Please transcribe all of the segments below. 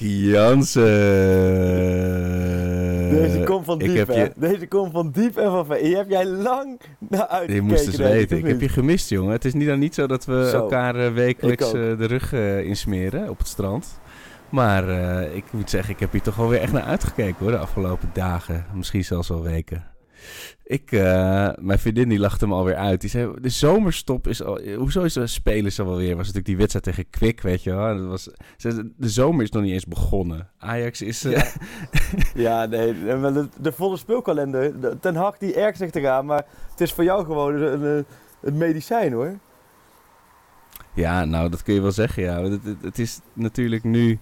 Jansen. Deze komt van diep, hè? je- Deze komt van diep en van ver. Hier heb jij lang naar uitgekeken. Je moest eens weten. Ik heb je gemist, jongen. Het is niet dan niet zo dat we Zo. elkaar eh, wekelijks eh, de rug eh, insmeren op het strand. Maar ik moet zeggen, ik heb hier toch wel weer echt naar uitgekeken hoor, de afgelopen dagen. Misschien zelfs wel weken. Ik, eh, mijn vriendin die lachte me alweer uit. Die zei, de zomerstop is al... eh, Hoezo is de spelen ze alweer? Was natuurlijk die wedstrijd tegen Kwik, weet je wel. Dat was, de zomer is nog niet eens begonnen. Ajax is... eh, Ja, nee. De, de volle speelkalender. de- Ten Hag die ergt zich eraan, maar het is voor jou gewoon een, een, medicijn hoor. Ja, nou, dat kun je wel zeggen, ja. Het, het, het is natuurlijk nu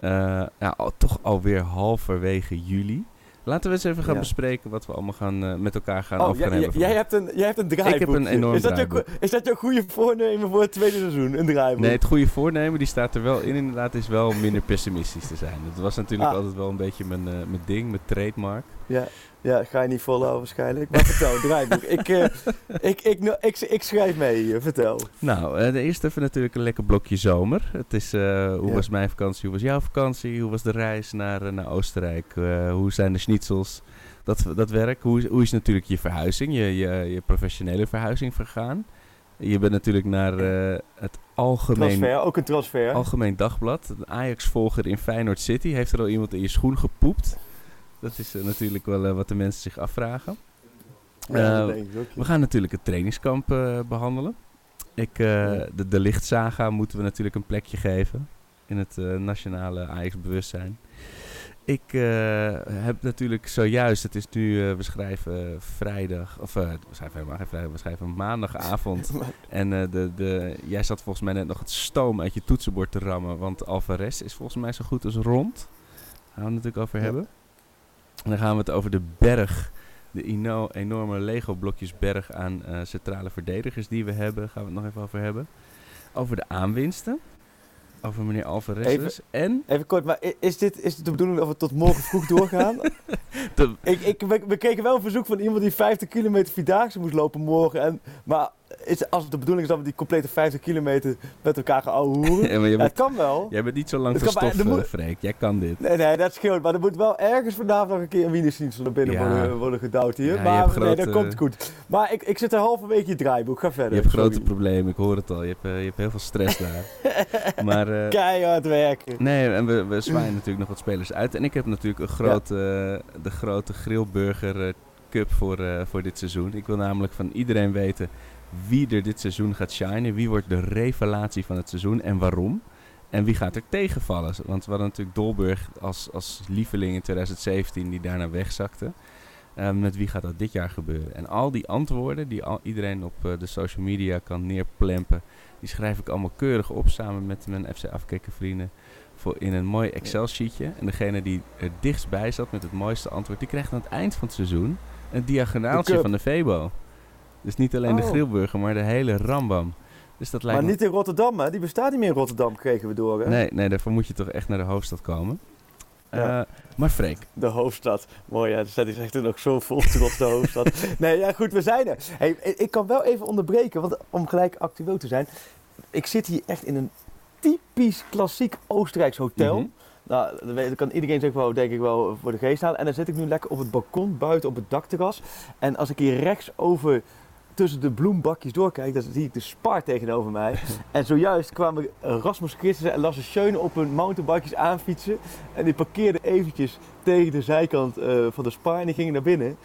eh, ja, toch alweer halverwege juli. Laten we eens even gaan Ja. bespreken wat we allemaal gaan, eh, met elkaar gaan Oh, gaan hebben. jij, hebt een, jij hebt een draaiboek. Ik heb een enorm is dat, draaiboek. is dat jouw goede voornemen voor het tweede seizoen? Een draaiboek? Nee, het goede voornemen, die staat er wel in inderdaad, is wel minder pessimistisch te zijn. Dat was natuurlijk Ah. altijd wel een beetje mijn, eh, mijn ding, mijn trademark. Ja, ja, ga je niet volhouden waarschijnlijk. Maar vertel, draaiboek. Ik, eh, ik, ik, ik, ik, ik schrijf mee vertel. Nou, eh, de eerste even natuurlijk een lekker blokje zomer. Het is, eh, hoe Ja. was mijn vakantie, hoe was jouw vakantie, hoe was de reis naar, naar Oostenrijk, hoe zijn de schnitzels, dat, dat werk. Hoe is, hoe is natuurlijk je verhuizing, je, je, je professionele verhuizing vergaan. Je bent natuurlijk naar het algemeen, Transfer, ook een transfer. algemeen dagblad. Een Ajax-volger in Feyenoord City. Heeft er al iemand in je schoen gepoept? Dat is eh, natuurlijk wel eh, wat de mensen zich afvragen. Ja, Eh, ik we gaan natuurlijk het trainingskamp eh, behandelen. Ik, de, de lichtsaga moeten we natuurlijk een plekje geven in het nationale Ajax-bewustzijn. Ik heb natuurlijk zojuist, het is nu, we schrijven vrijdag, of eh, we schrijven helemaal geen vrijdag, we schrijven maandagavond. en de, de, jij zat volgens mij net nog het stoom uit je toetsenbord te rammen, want Alvarez is volgens mij zo goed als rond. Daar gaan we het natuurlijk over Ja. hebben. En dan gaan we het over de berg de ino- enorme Lego-blokjes berg aan eh, centrale verdedigers die we hebben. Gaan we het nog even over hebben. Over de aanwinsten. Over meneer Alvarez Even-. En Even kort, maar is dit, is dit de bedoeling dat we tot morgen vroeg doorgaan? de, ik, ik, we, we kregen wel een verzoek van iemand die 50 kilometer vierdaagse moest lopen morgen. En, maar is, als het de bedoeling is dat we die complete 50 kilometer met elkaar gaan ouwehoeren, Ja, maar je ja, bent- het kan wel. jij bent niet zo lang stof, er eh, moet- Freek. Jij kan dit. Nee, nee, dat scheelt. Maar er moet wel ergens vandaag nog een keer een wienersnietsel naar binnen Ja. worden, worden gedouwd hier. Maar nee, dat komt goed. Maar ik, ik zit er halverwege je draaiboek. Ga verder. Je hebt grote Sorry. problemen, ik hoor het al. Je hebt, eh, je hebt heel veel stress daar. maar eh, Keihard werken. Nee, en we, we zwaaien natuurlijk nog wat spelers uit. En ik heb natuurlijk een grote, de grote Grillburger Cup voor, voor dit seizoen. Ik wil namelijk van iedereen weten wie er dit seizoen gaat shinen. Wie wordt de revelatie van het seizoen en waarom. En wie gaat er tegenvallen. Want we hadden natuurlijk Dolburg als, als lieveling in 2017 die daarna wegzakte. Eh, met wie gaat dat dit jaar gebeuren? En al die antwoorden die al, iedereen op eh, de social media kan neerplempen... die schrijf ik allemaal keurig op samen met mijn FC Afkikken vrienden voor in een mooi Excel-sheetje. En degene die er dichtst bij zat met het mooiste antwoord, die krijgt aan het eind van het seizoen een diagonaaltje van de Febo. Dus niet alleen de Oh. grillburger, maar de hele rambam. Dus dat lijkt Maar me... niet in Rotterdam, hè? Die bestaat niet meer in Rotterdam, kregen we door, hè? Nee, nee, daarvoor moet je toch echt naar de hoofdstad komen. Ja. Eh, maar Freek, De hoofdstad. Mooi, ja. Dus dat is echt nog zo vol trots, de hoofdstad. nee, ja, goed, we zijn er. Hey, ik kan wel even onderbreken, want om gelijk actueel te zijn. Ik zit hier echt in een typisch klassiek Oostenrijks hotel. Mhm. Nou, dat kan iedereen zich wel, denk ik wel, voor de geest halen. En dan zit ik nu lekker op het balkon, buiten op het dakterras. En als ik hier rechts over tussen de bloembakjes doorkijk, dan zie ik de Spar tegenover mij. en zojuist kwamen Rasmus Christensen en Lasse Schöne op hun mountainbikes aanfietsen. En die parkeerden eventjes tegen de zijkant eh, van de Spar en die gingen naar binnen.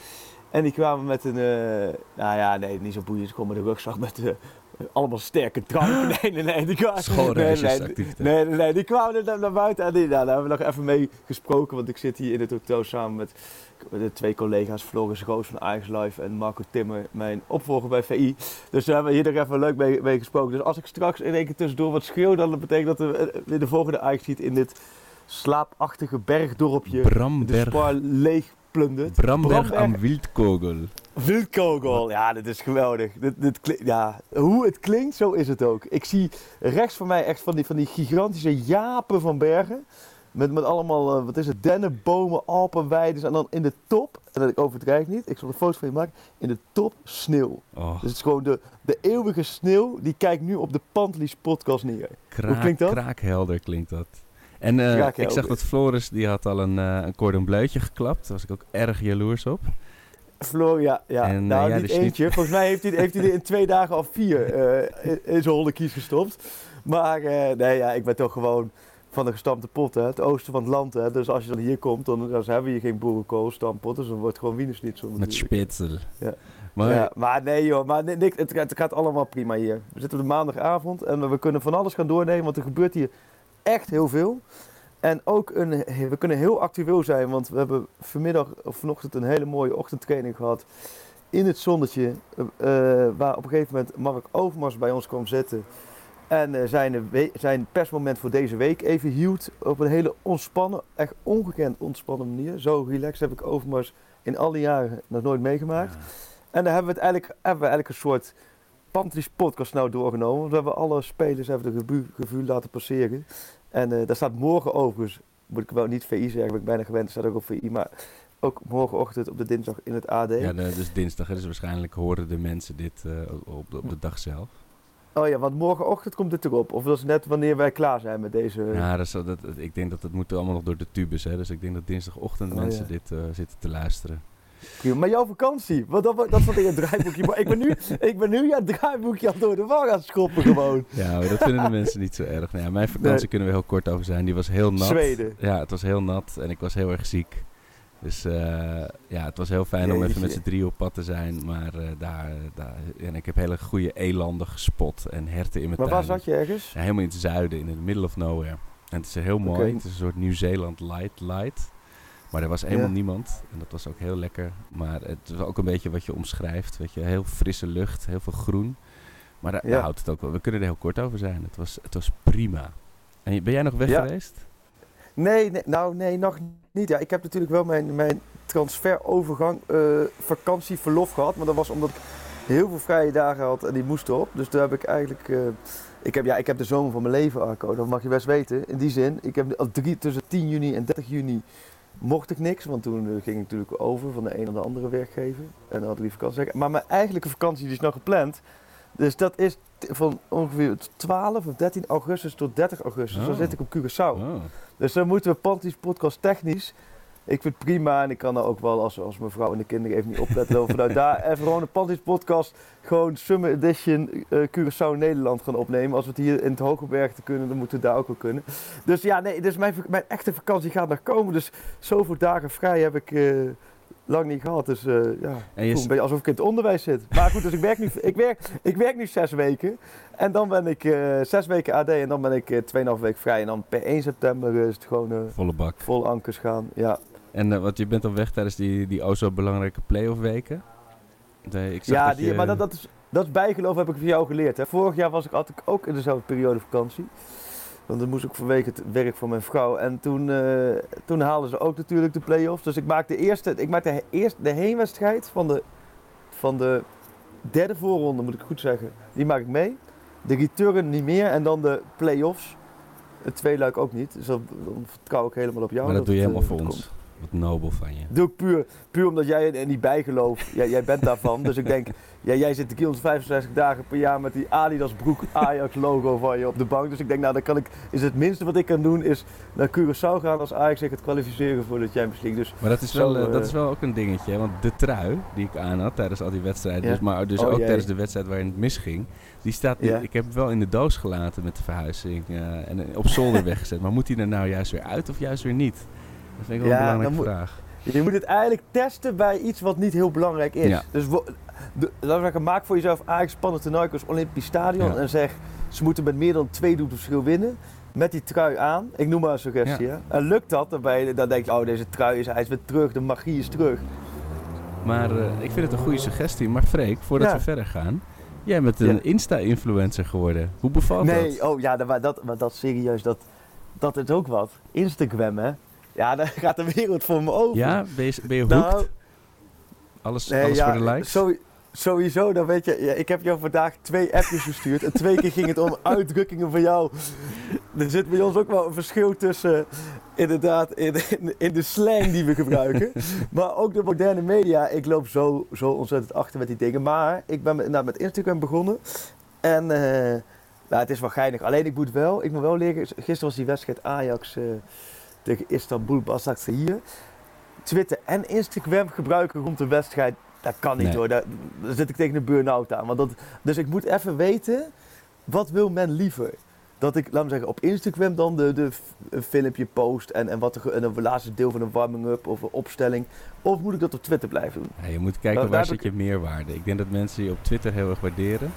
En die kwamen met een, eh, nou ja, nee, niet zo boeiend, ze kwamen met een rugzak met eh, allemaal sterke drank. Nee, nee, nee, die kwamen... Schoolreisjesactiviteit. Nee, nee, nee, die kwamen naar, naar buiten en die, nou, daar hebben we nog even mee gesproken, want ik zit hier in het hotel samen met de twee collega's, Floris Roos van Ajax Live en Marco Timmer, mijn opvolger bij VI. Dus daar hebben we hier nog even leuk mee, mee gesproken. Dus als ik straks in één keer tussendoor wat schreeuw, dan betekent dat we eh, weer de volgende Ajax ziet in dit slaapachtige bergdorpje. De Bramberg, Spar leeg plundert. Bramberg am Wildkogel. Wildkogel, ja, dit is geweldig. Dit, dit ja, hoe het klinkt, zo is het ook. Ik zie rechts van mij echt van die, van die gigantische japen van bergen. Met, met allemaal, eh, wat is het, dennenbomen, alpenweiden. En dan in de top, en dat ik overdrijf niet, ik zal een foto van je maken. In de top sneeuw. Oh, Dus het is gewoon de, de eeuwige sneeuw, die kijkt nu op de Pantelies podcast neer. kraak, klinkt dat? kraakhelder klinkt dat. En eh, ik zag dat Floris, die had al een, eh een cordon geklapt. Daar was ik ook erg jaloers op. Floor, ja, ja. En, nou, ja, niet dus niet- eentje. Volgens mij heeft hij, heeft hij er in twee dagen al vier in, in zijn hondenkies gestopt. Maar nee, ja, ik ben toch gewoon van de gestampte pot, hè. Het oosten van het land, hè. Dus als je dan hier komt, dan, dan hebben we hier geen boerenkool, stampot. Dus dan wordt het gewoon wienersnitzel Met spitzel. Ja. Maar Ja, maar nee joh, maar niks, het, het gaat allemaal prima hier. We zitten op de maandagavond en we kunnen van alles gaan doornemen, want er gebeurt hier echt heel veel. En ook een, we kunnen heel actueel zijn, want we hebben vanmiddag of vanochtend een hele mooie ochtendtraining gehad in het zonnetje. eh, waar op een gegeven moment Mark Overmars bij ons kwam zitten. En eh, zijn, we- zijn persmoment voor deze week even hield op een hele ontspannen, echt ongekend ontspannen manier. Zo relaxed heb ik Overmars in alle jaren nog nooit meegemaakt. En daar hebben we het eigenlijk, hebben we eigenlijk een soort Pantelis podcast nou doorgenomen. Want we hebben alle spelers hebben de revue, revue laten passeren. En eh, daar staat morgen overigens, moet ik wel niet VI zeggen, ben ik bijna gewend, staat ook op VI. Maar ook morgenochtend op de dinsdag in het AD. ja, dus dinsdag, dus waarschijnlijk horen de mensen dit eh, op, de- op de dag zelf. Oh ja, want morgenochtend komt het erop. Of dat is net wanneer wij klaar zijn met deze... Ja, dat is, dat, dat- ik denk dat het moet allemaal nog door de tubus, hè. Dus ik denk dat dinsdagochtend Oh, mensen ja. dit eh, zitten te luisteren. Maar jouw vakantie, want dat, dat stond in het draaiboekje. Maar ik ben nu, ik ben nu ja, het draaiboekje al door de war aan schoppen gewoon. Ja, maar dat vinden de mensen niet zo erg. Nou ja, mijn vakantie Nee. kunnen we heel kort over zijn. Die was heel nat. Zweden. Ja, het was heel nat en ik was heel erg ziek. Dus eh, ja, het was heel fijn om even met z'n drie op pad te zijn. Maar eh, daar, daar, en ik heb hele goede elanden gespot en herten in mijn Maar tuin. waar zat je ergens? Ja, helemaal in het zuiden, in the middle of nowhere. En het is heel mooi. Het is een soort Nieuw-Zeeland light light. Maar er was helemaal Ja. niemand. En dat was ook heel lekker. Maar het was ook een beetje wat je omschrijft. Weet je, heel frisse lucht, heel veel groen. Maar daar, Ja. daar houdt het ook wel. We kunnen er heel kort over zijn. Het was, het was prima. En ben jij nog weg Ja. geweest? Nee, nee, nou nee, nog niet. Ja, ik heb natuurlijk wel mijn, mijn transferovergang, eh vakantieverlof gehad. Maar dat was omdat ik heel veel vrije dagen had en die moesten op. Dus daar heb ik eigenlijk... eh, ik, heb, ja, ik heb de zomer van mijn leven, Arco. Dat mag je best weten. In die zin, ik heb al drie, tussen 10 juni en 30 juni mocht ik niks. Want toen eh, ging ik natuurlijk over van de een naar de andere werkgever. En dan had ik die vakantie. Maar mijn eigenlijke vakantie die is nog gepland. Dus dat is van ongeveer 12 of 13 augustus tot 30 augustus. Dan Oh. zit ik op Curaçao. Oh. Dus dan moeten we Panties podcast technisch. Ik vind het prima en ik kan dan ook wel, als, als mijn vrouw en de kinderen even niet opletten, dan vanuit daar even gewoon een Panties podcast, gewoon Summer Edition eh Curaçao Nederland gaan opnemen. Als we het hier in het Hogerberg kunnen, dan moeten we daar ook wel kunnen. Dus ja, nee, dus mijn, mijn echte vakantie gaat nog komen. Dus zoveel dagen vrij heb ik eh, lang niet gehad. Dus eh, ja, En je een beetje alsof ik in het onderwijs zit. Maar goed, dus ik werk nu, ik werk, ik werk nu zes weken. En dan ben ik eh, zes weken AD en dan ben ik eh, tweeënhalf week vrij. En dan per 1 september is het gewoon Volle bak. vol ankers gaan. Ja, En want je bent al weg tijdens die, die o zo belangrijke playoff weken. Nee, ik ja dat die, je- maar dat, dat, is, dat is bijgeloof heb ik van jou geleerd. Hè. Vorig jaar was ik, had ik ook in dezelfde periode vakantie. Want dan moest ik vanwege het werk van mijn vrouw. En toen, eh, toen haalden ze ook natuurlijk de play-offs. Dus ik maakte de eerste, ik maakte de, eerste, de heenwedstrijd van de, van de derde voorronde, moet ik goed zeggen. Die maak ik mee. De return niet meer. En dan de play-offs. Het tweeluik ook niet. Dus dan, vertrouw ik helemaal op jou. maar dat doe je het, helemaal eh, voor ons. Wat nobel van je. Doe ik puur, puur omdat jij er niet bijgeloof. Jij, jij bent daarvan. Dus ik denk, ja, jij zit 365 dagen per jaar met die Adidas broek Ajax logo van je op de bank. Dus ik denk, nou dan kan ik, is het minste wat ik kan doen is naar Curaçao gaan als Ajax zich het kwalificeren voor de Champions League. Dus Maar dat is, Zo, wel, eh, dat eh, is wel ook een dingetje. hè, Want de trui die ik aan had tijdens al die wedstrijden, Ja. dus, maar dus Oh, ook tijdens de wedstrijd waarin het misging, die staat, Ja. ik heb hem wel in de doos gelaten met de verhuizing eh, en op zolder weggezet. Maar moet hij er nou juist weer uit of juist weer niet? Dat vind ik wel Ja, een belangrijke moet- vraag. je moet het eigenlijk testen bij iets wat niet heel belangrijk is. Ja. Dus laten we maak voor jezelf Ajax Panathinaikos Olympisch Stadion Ja. en zeg, ze moeten met meer dan twee doelpunten verschil winnen. Met die trui aan. Ik noem maar een suggestie. En lukt dat, dan, je, dan denk je, oh deze trui is, hij is weer terug, de magie is terug. Maar eh, ik vind het een goede suggestie. Maar Freek, voordat Ja. we verder gaan, jij bent een. Insta-influencer geworden. Hoe bevalt nee, dat? oh ja, dat- maar dat, maar dat serieus, dat, dat is ook wat. Instagram, hè? Ja, daar gaat de wereld voor me over. Ja, ben je, ben je nou, alles nee, alles ja, voor de likes? sowie- sowieso, dan weet je, ja, ik heb jou vandaag twee appjes gestuurd. En twee keer ging het om uitdrukkingen van jou. Er zit bij ons ook wel een verschil tussen, inderdaad, in, in, in de slang die we gebruiken. maar ook de moderne media. Ik loop zo, zo ontzettend achter met die dingen. Maar ik ben met, inderdaad met Instagram begonnen. En eh, nou, het is wel geinig. Alleen ik moet wel, ik moet wel leren. Gisteren was die wedstrijd Ajax eh, tegen Istanbul hier. Twitter en Instagram gebruiken rond de wedstrijd. Dat kan niet Nee. hoor. Daar, daar zit ik tegen een burn-out aan. Want dat, dus ik moet even weten, wat wil men liever? Dat ik, laat me zeggen, op Instagram dan de, de een filmpje post en, en wat en een laatste deel van een warming-up of een opstelling. Of moet ik dat op Twitter blijven doen? Ja, je moet kijken Nou, waar zit heb je meerwaarde. Ik denk dat mensen je op Twitter heel erg waarderen.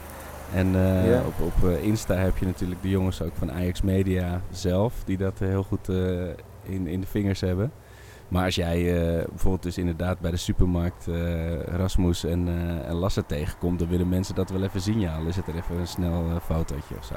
En eh, op, op eh, Insta heb je natuurlijk de jongens ook van Ajax Media zelf, die dat heel goed eh, in, in de vingers hebben. Maar als jij eh, bijvoorbeeld dus inderdaad bij de supermarkt eh, Rasmus en, eh, en Lasse tegenkomt, dan willen mensen dat wel even zien. Ja, al is het er even een snel fotootje of zo.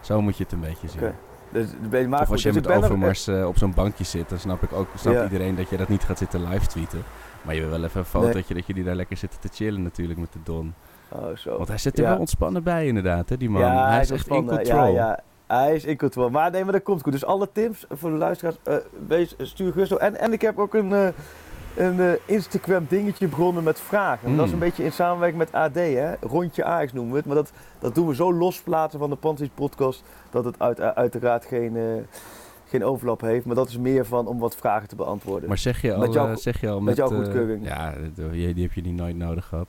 Zo moet je het een beetje zien. Oké. Dus, ben- of als je dus met er- Overmars op zo'n bankje zit, dan snap ik ook snap Ja. iedereen dat je dat niet gaat zitten live tweeten. Maar je wil wel even een fotootje dat jullie daar lekker zitten te chillen natuurlijk met de Don. Oh, zo. Want hij zit er Ja. wel ontspannen bij inderdaad, hè, die man. Ja, hij is echt in control. Ja, hij is in control. Maar nee, maar dat komt goed. Dus alle tips voor de luisteraars, wees, stuur gerust door. En, en ik heb ook een, eh, een eh, Instagram dingetje begonnen met vragen. Mm. Dat is een beetje in samenwerking met AD, hè. Rondje Ajax noemen we het. Maar dat, dat doen we zo losplaatsen van de Panties podcast, dat het uit, uiteraard geen, geen overlap heeft. Maar dat is meer van om wat vragen te beantwoorden. Maar zeg je al Met jouw- zeg je al met met... jouw goedkeuring. ja, die, die heb je niet nooit nodig gehad.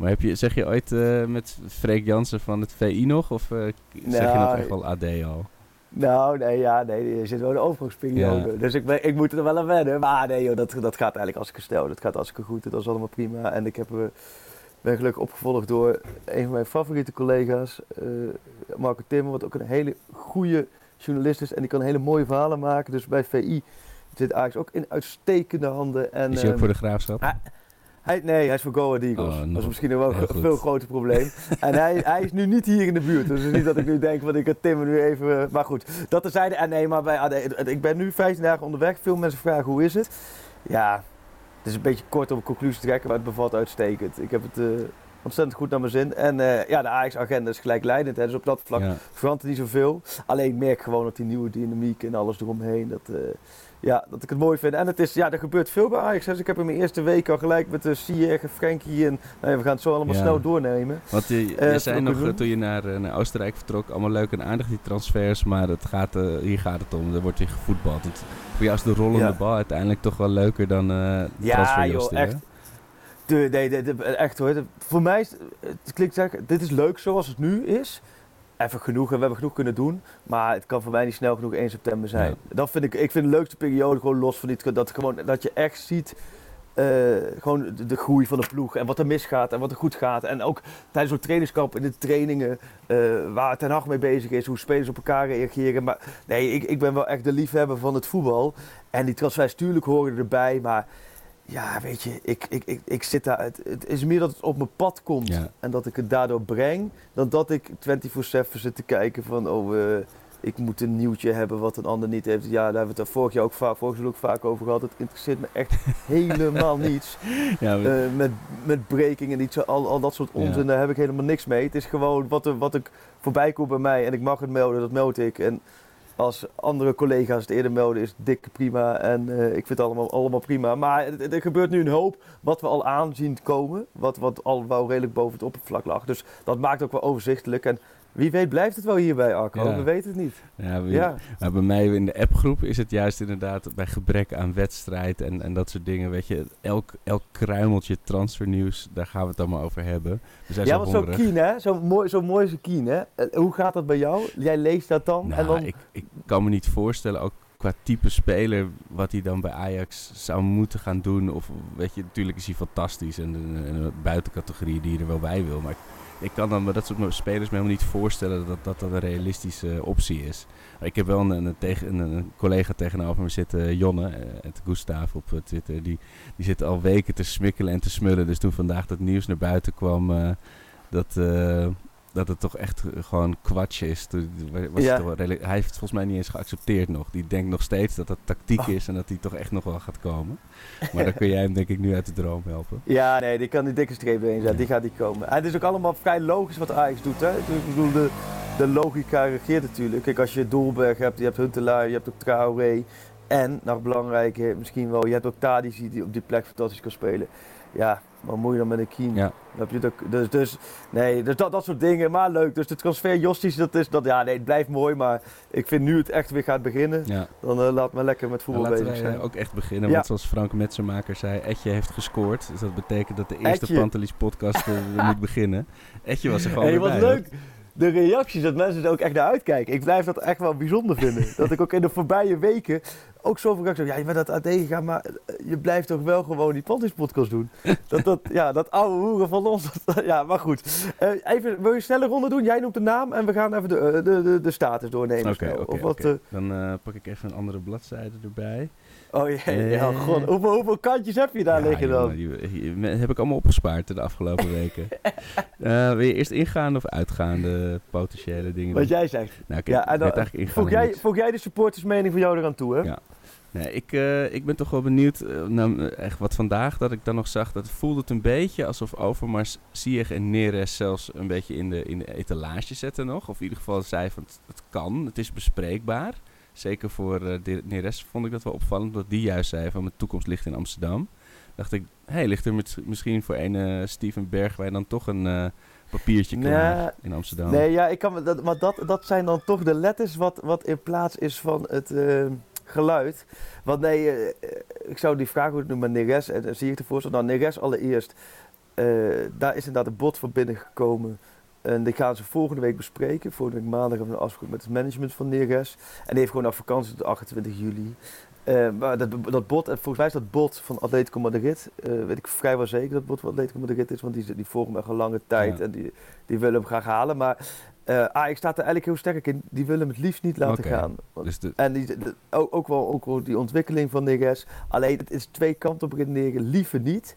Maar heb je, zeg je ooit eh, met Freek Jansen van het VI nog? Of eh, zeg je Nou, nog echt wel AD al? Nou, nee, ja, nee, er zit wel een overgangsperiode. Ja. Dus ik, ben, ik moet er wel aan wennen. Maar nee, joh, dat, dat gaat eigenlijk als ik stel. Dat gaat hartstikke goed. Dat is allemaal prima. En ik heb, eh, ben gelukkig opgevolgd door een van mijn favoriete collega's, Marco Timmer, wat ook een hele goede journalist is. En die kan hele mooie verhalen maken. Dus bij VI zit Ajax ook in uitstekende handen. En, Is hij ook ehm, voor de graafschap? Hij, nee, hij is voor Go Ahead Eagles. Oh, dat is misschien wel een veel groter probleem. en hij, hij is nu niet hier in de buurt. Dus het is niet dat ik nu denk, van ik kan Tim nu even... Maar goed, dat terzijde. En nee, maar bij AD, ik ben nu 15 dagen onderweg. Veel mensen vragen, hoe is het? Ja, het is een beetje kort om een conclusie te trekken, maar het bevalt uitstekend. Ik heb het eh, ontzettend goed naar mijn zin. En eh, ja, de Ajax-agenda is gelijkleidend. Hè, dus op dat vlak Ja. verandert niet zoveel. Alleen ik merk gewoon dat die nieuwe dynamiek en alles eromheen, dat, eh, ja, dat ik het mooi vind. En het is, ja, er gebeurt veel bij Ajax. Dus ik heb in mijn eerste week al gelijk met de Sieg en Frenkie en nou ja, we gaan het zo allemaal Ja. snel doornemen. Want je, je Eh, zei nog eh, doen? toen je naar, eh, naar Oostenrijk vertrok, allemaal leuk en aardig die transfers, maar het gaat, eh, hier gaat het om, er wordt weer gevoetbald. Het, voor jou is de rollende Ja. bal uiteindelijk toch wel leuker dan eh Ja, hè? echt. De, nee, de, de- echt hoor. Voor mij het klinkt zeggen, dit is leuk zoals het nu is. Even genoeg en we hebben genoeg kunnen doen. Maar het kan voor mij niet snel genoeg 1 september zijn. Dat vind ik, ik vind de leukste periode gewoon los van dit. Dat, gewoon, dat je echt ziet eh, gewoon de, de groei van de ploeg. En wat er misgaat en wat er goed gaat. En ook tijdens zo'n trainingskamp in de trainingen. eh, waar Ten Hag mee bezig is. Hoe spelers op elkaar reageren. Maar nee, ik, ik ben wel echt de liefhebber van het voetbal. En die transfers, tuurlijk horen erbij. Maar ja, weet je, ik, ik, ik, ik zit daar. Het, het is meer dat het op mijn pad komt Ja. en dat ik het daardoor breng, dan dat ik 24-7 zit te kijken van, oh, eh, ik moet een nieuwtje hebben wat een ander niet heeft. Ja, daar hebben we het er vorig jaar ook vaak, vorig jaar ook vaak over gehad. Het interesseert me echt helemaal niets. Ja, Eh, met, met breaking en iets, al, al dat soort Ja. onzin, daar heb ik helemaal niks mee. Het is gewoon wat, er, wat ik voorbij komt bij mij en ik mag het melden, dat meld ik. En als andere collega's het eerder melden, is dik prima. En eh, ik vind het allemaal, allemaal prima. Maar er, er gebeurt nu een hoop wat we al aanzien komen. Wat, wat al wel redelijk boven het oppervlak lag. Dus dat maakt ook wel overzichtelijk. En wie weet blijft het wel hierbij, Arco. Ja. We weten het niet. Ja. Maar bij mij in de appgroep is het juist inderdaad bij gebrek aan wedstrijd en, en dat soort dingen. Weet je, elk, elk kruimeltje transfernieuws, daar gaan we het allemaal over hebben. We zijn Ja, zo want zo hongerig. keen, hè? Zo mooi, zo mooi is een keen, hè? Eh, hoe gaat dat bij jou? Jij leest dat dan? Nou, en dan... ik, ik kan me niet voorstellen, ook qua type speler, wat hij dan bij Ajax zou moeten gaan doen. Of weet je, natuurlijk is hij fantastisch en een, een buitencategorie die je er wel bij wil. Maar ik, kan dan dat soort spelers me helemaal niet voorstellen dat dat, dat een realistische optie is. Ik heb wel een, een, tegen, een, collega tegenover me zitten, Jonne, eh, het Gustav op eh, Twitter. Die, die zit al weken te smikkelen en te smullen. Dus toen vandaag dat nieuws naar buiten kwam, eh, dat, eh, dat het toch echt eh, gewoon kwatsch is. Was Ja. toch hij heeft het volgens mij niet eens geaccepteerd nog. Die denkt nog steeds dat dat tactiek Oh. is en dat hij toch echt nog wel gaat komen. Maar dan kun jij hem denk ik nu uit de droom helpen. Ja, nee, die kan die dikke streep erin zetten. Die gaat niet komen. En het is ook allemaal vrij logisch wat Ajax doet. Hè? Ik bedoel, de, de logica regeert natuurlijk. Kijk, als je Dolberg hebt, je hebt Huntelaar, je hebt ook Traoré. En, nog belangrijker, misschien wel, je hebt ook Tadic die op die plek fantastisch kan spelen. Ja, wat moet je dan met een Kien? Ja. Heb je ook, dus, dus, nee, dus dat, dat soort dingen, maar leuk. Dus de transfer Josties, dat is, dat, ja, nee, het blijft mooi. Maar ik vind nu het echt weer gaat beginnen. Ja. Dan eh, laat me lekker met Nou, voetbal laten bezig zijn. eh, ook echt beginnen. Ja. Want zoals Frank Metsenmaker zei, Etje heeft gescoord. Dus dat betekent dat de eerste Etje. Pantelis podcast eh, moet beginnen. Etje was er gewoon Hey, weer wat bij, leuk. De reacties, dat mensen er ook echt naar uitkijken. Ik blijf dat echt wel bijzonder vinden. dat ik ook in de voorbije weken ook zoveel zeg, ja, je bent dat aan tegengaan, maar eh, je blijft toch wel gewoon die Pantis podcast doen. dat, dat, ja, dat oude hoeren van ons. dat- ja, maar goed. Eh, even, wil je snelle ronde doen? Jij noemt de naam en we gaan even de, eh, de, de, de status doornemen. Oké, eh, Dan pak ik even een andere bladzijde erbij. Oh jee, ja, Eh. god. Hoeveel, hoeveel kantjes heb je daar Ja, liggen dan? jongen, die, heb ik allemaal opgespaard de afgelopen weken. Eh, wil je eerst ingaande of uitgaande potentiële dingen? Wat doen? jij zegt. Nou, ik, Ja, ik en dan, voeg, jij, voeg jij de supportersmening van jou eraan toe, hè? Ja. Nee, ik, eh, ik ben toch wel benieuwd nou, echt wat vandaag dat ik dan nog zag. Dat voelde het een beetje alsof Overmars, Ziyech en Neres zelfs een beetje in de, in de etalage zetten nog. Of in ieder geval zei van het, het kan, het is bespreekbaar. Zeker voor eh, de- Neres vond ik dat wel opvallend. Dat die juist zei van mijn toekomst ligt in Amsterdam. Dacht ik, hé, hey, ligt er met- misschien voor een eh, Steven Bergwijn dan toch een eh, papiertje klaar Nee, in Amsterdam? Nee, ja, ik kan, dat, maar dat, dat zijn dan toch de letters wat, wat in plaats is van het eh, geluid. Want nee, ik zou die vraag ook doen met Neres. En zie ik ervoor staan. Nou, Neres allereerst. daar is inderdaad een bod voor binnengekomen. En die gaan ze volgende week bespreken. Volgende week maandag hebben we een afspraak met het management van Neres. En die heeft gewoon nog vakantie tot 28 juli. Eh, maar dat, dat bot, en volgens mij is dat bot van Atletico Madrid, eh, weet ik vrijwel zeker dat het bot van Atletico Madrid is, want die, die volgen echt al lange tijd Ja. en die, die willen hem graag halen. Maar eh Ajax staat er eigenlijk heel sterk in, die willen hem het liefst niet laten gaan. Want- Dus de, en die, de- ook, ook, wel, ook wel die ontwikkeling van Neres. Alleen, het is twee kanten op redeneren. Liever niet.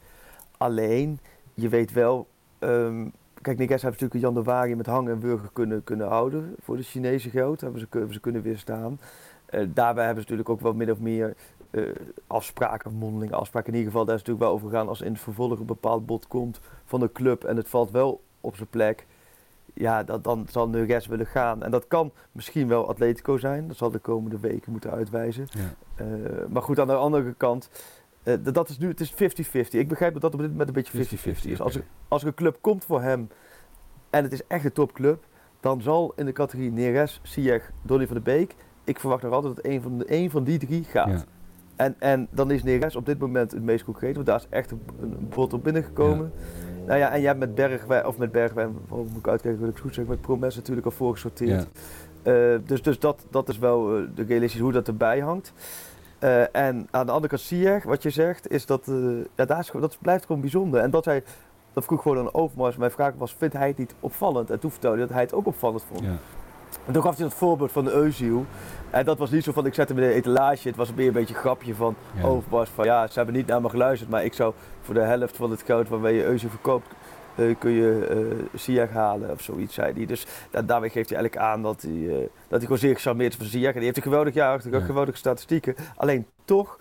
Alleen, je weet wel... ehm, kijk, Neres heeft natuurlijk in januari met hang en wurgen kunnen, kunnen houden. Voor de Chinese geld hebben ze, hebben ze kunnen weerstaan. Eh, daarbij hebben ze natuurlijk ook wel min of meer eh, afspraken, mondelinge afspraken. In ieder geval, daar is natuurlijk wel over gegaan als in het vervolg een bepaald bod komt van de club. En het valt wel op zijn plek. Ja, dat, dan zal Neres willen gaan. En dat kan misschien wel Atletico zijn. Dat zal de komende weken moeten uitwijzen. ja. Eh, maar goed, aan de andere kant, eh, dat- is nu, het is 50-50. Ik begrijp dat dat op dit moment een beetje 50-50 is. Als er, als er een club komt voor hem en het is echt een topclub, dan zal in de categorie Neres, Ziyech, Donny van de Beek, ik verwacht nog altijd dat een van, de, een van die drie gaat. Ja. En, en dan is Neres op dit moment het meest concreet, want daar is echt een, een bod op binnengekomen. Nou ja, en jij hebt met Bergwijn, of met Bergwijn, hoe moet ik uitkijken, wil ik goed zeggen, met Promes natuurlijk al voorgesorteerd. Ja. Eh, dus dus dat, dat is wel eh, de realistisch hoe dat erbij hangt. Eh, en aan de andere kant Ziyech, wat je zegt, is dat, eh, ja, daar is, dat blijft gewoon bijzonder. En dat hij, dat vroeg gewoon aan Overmars, mijn vraag was, vindt hij het niet opvallend? En toen vertelde hij dat hij het ook opvallend vond. Ja. En toen gaf hij dat voorbeeld van de Eusiel. En dat was niet zo van, ik zet hem in de etalage. Het was meer een beetje een grapje van Ja. Overmars. Van ja, ze hebben niet naar me geluisterd, maar ik zou voor de helft van het geld waarmee je Eusiel verkoopt, eh, kun je eh Ziyech halen of zoiets, zei hij. Dus da- daarmee geeft hij eigenlijk aan dat hij, eh, dat hij gewoon zeer gecharmeerd is van Ziyech. En die heeft een geweldig jaar achter Ja. geweldige statistieken. Alleen toch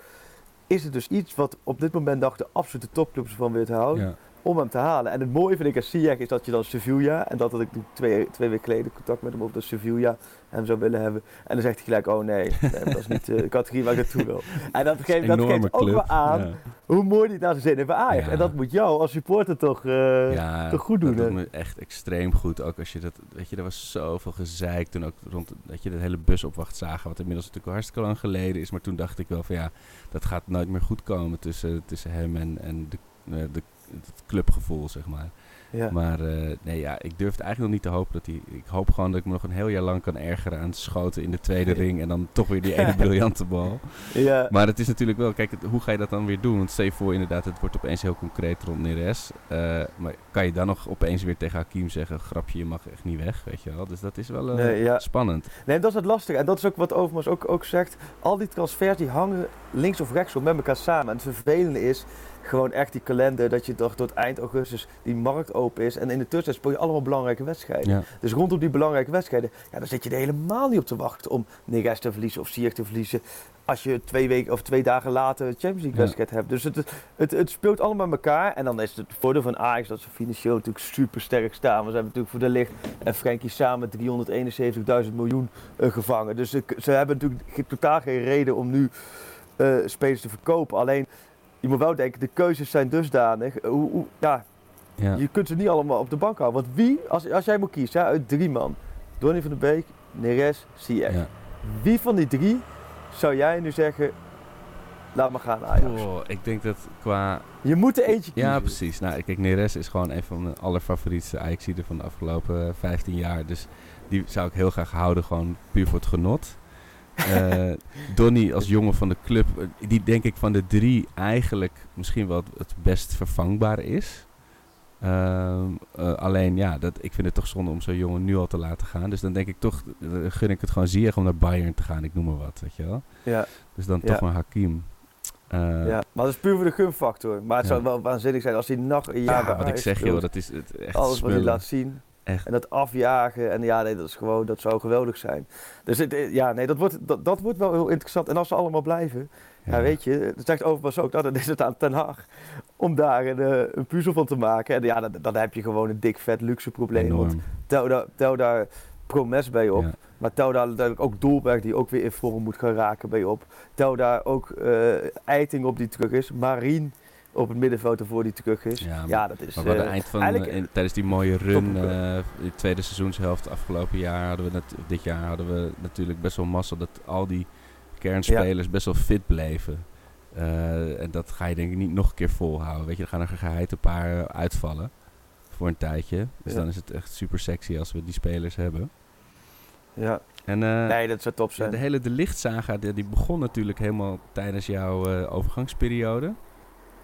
is het dus iets wat op dit moment nog de absolute topclubs van houden. Ja. Om hem te halen. En het mooie vind ik aan Ziyech is dat je dan Sevilla, en dat had ik twee, twee weken geleden contact met hem op dat Sevilla hem zou willen hebben. En dan zegt hij gelijk, oh nee, nee dat is niet de categorie waar ik naartoe wil. En dat geeft, dat geeft ook wel aan ja. hoe mooi het naar zijn zin heeft bij Ajax. Ja. En dat moet jou als supporter toch, eh, ja, toch goed doen. dat doet me echt extreem goed. Ook als je dat, weet je, er was zoveel gezeik toen ook rond, dat je de hele busopwacht zagen. Wat inmiddels natuurlijk al hartstikke lang geleden is. Maar toen dacht ik wel van ja, dat gaat nooit meer goed komen tussen, tussen hem en, en de, eh, de, het clubgevoel, zeg maar. Ja. Maar eh, nee, ja, ik durf het eigenlijk nog niet te hopen dat hij... Ik hoop gewoon dat ik me nog een heel jaar lang kan ergeren aan schoten in de tweede ring. En dan toch weer die ene briljante bal. ja. Maar het is natuurlijk wel, kijk, het- hoe ga je dat dan weer doen? Want stel je voor inderdaad, het wordt opeens heel concreet rond Neres. Eh, maar kan je dan nog opeens weer tegen Hakim zeggen, grapje, je mag echt niet weg, weet je wel? Dus dat is wel eh, Nee, ja. spannend. Nee, dat is het lastige. En dat is ook wat Overmars ook, ook zegt. Al die transfers die hangen links of rechts op met elkaar samen. En het vervelende is gewoon echt die kalender dat je toch tot eind augustus die markt open is. En in de tussentijd speel je allemaal belangrijke wedstrijden. Ja. Dus rondom die belangrijke wedstrijden, ja, dan zit je er helemaal niet op te wachten om Neres te verliezen of Ziyech te verliezen. Als je twee weken of twee dagen later een Champions League Ja. wedstrijd hebt. Dus het, het, het speelt allemaal met elkaar. En dan is het voordeel van Ajax dat ze financieel natuurlijk super sterk staan. We zijn natuurlijk voor de licht en Frenkie samen 371.000 miljoen eh, gevangen. Dus ze, ze hebben natuurlijk totaal geen reden om nu eh, spelers te verkopen. Alleen, je moet wel denken, de keuzes zijn dusdanig. eh, Hoe, hoe, ja, Ja. je kunt ze niet allemaal op de bank houden. Want wie, als, als jij moet kiezen uit drie man, Donny van der Beek, Neres, Ziyech. Ja. Wie van die drie zou jij nu zeggen, laat maar gaan Ajax? Oh, ik denk dat qua... Je moet er eentje kiezen. Ja, precies. Nou, kijk, Neres is gewoon een van mijn allerfavorietste Ajaxiden van de afgelopen eh, 15 jaar. Dus die zou ik heel graag houden, gewoon puur voor het genot. Eh Donny als jongen van de club, eh, die denk ik van de drie eigenlijk misschien wel het- best vervangbaar is. Ehm, eh, alleen ja, dat, ik vind het toch zonde om zo'n jongen nu al te laten gaan. Dus dan denk ik toch, gun ik het gewoon Ziyech om naar Bayern te gaan. Ik noem maar wat, weet je wel. Ja, Dus dan Ja. toch maar Hakim. Ja, maar dat is puur voor de gunfactor. Maar het Ja. zou wel waanzinnig zijn als hij nog een jaar ja, wat ik zeg joh, dat is het echt Alles wat hij laat zien. Echt. En dat afjagen. En ja, nee, dat is gewoon, dat zou geweldig zijn. Dus het, eh, ja, nee, dat wordt, dat, dat wordt wel heel interessant. En als ze allemaal blijven, ja, weet je, dat zegt Overmars ook, nou, dan is het aan Ten Hag om daar een, eh, een puzzel van te maken. En ja, dan, dan heb je gewoon een dik vet luxe probleem. Want Enorm. tel daar, tel daar Promes bij op. Ja. Maar tel daar natuurlijk ook Dolberg die ook weer in vorm moet gaan raken bij op. Tel daar ook eh Eiting op die terug is. Marien op het middenveld ervoor die terug is. Ja, dat is... Maar hadden eh, eind van, eh, in- tijdens die mooie run, eh de tweede seizoenshelft afgelopen jaar, hadden we net, dit jaar hadden we natuurlijk best wel massa dat al die kernspelers best wel fit bleven. En dat ga je denk ik niet nog een keer volhouden. Weet je, er gaan er geheid een paar uitvallen voor een tijdje. Dus Ja. dan is het echt super sexy als we die spelers hebben. ja. En Nee, dat zou top zijn. de hele De Lichtsaga, die, die begon natuurlijk helemaal tijdens jouw overgangsperiode.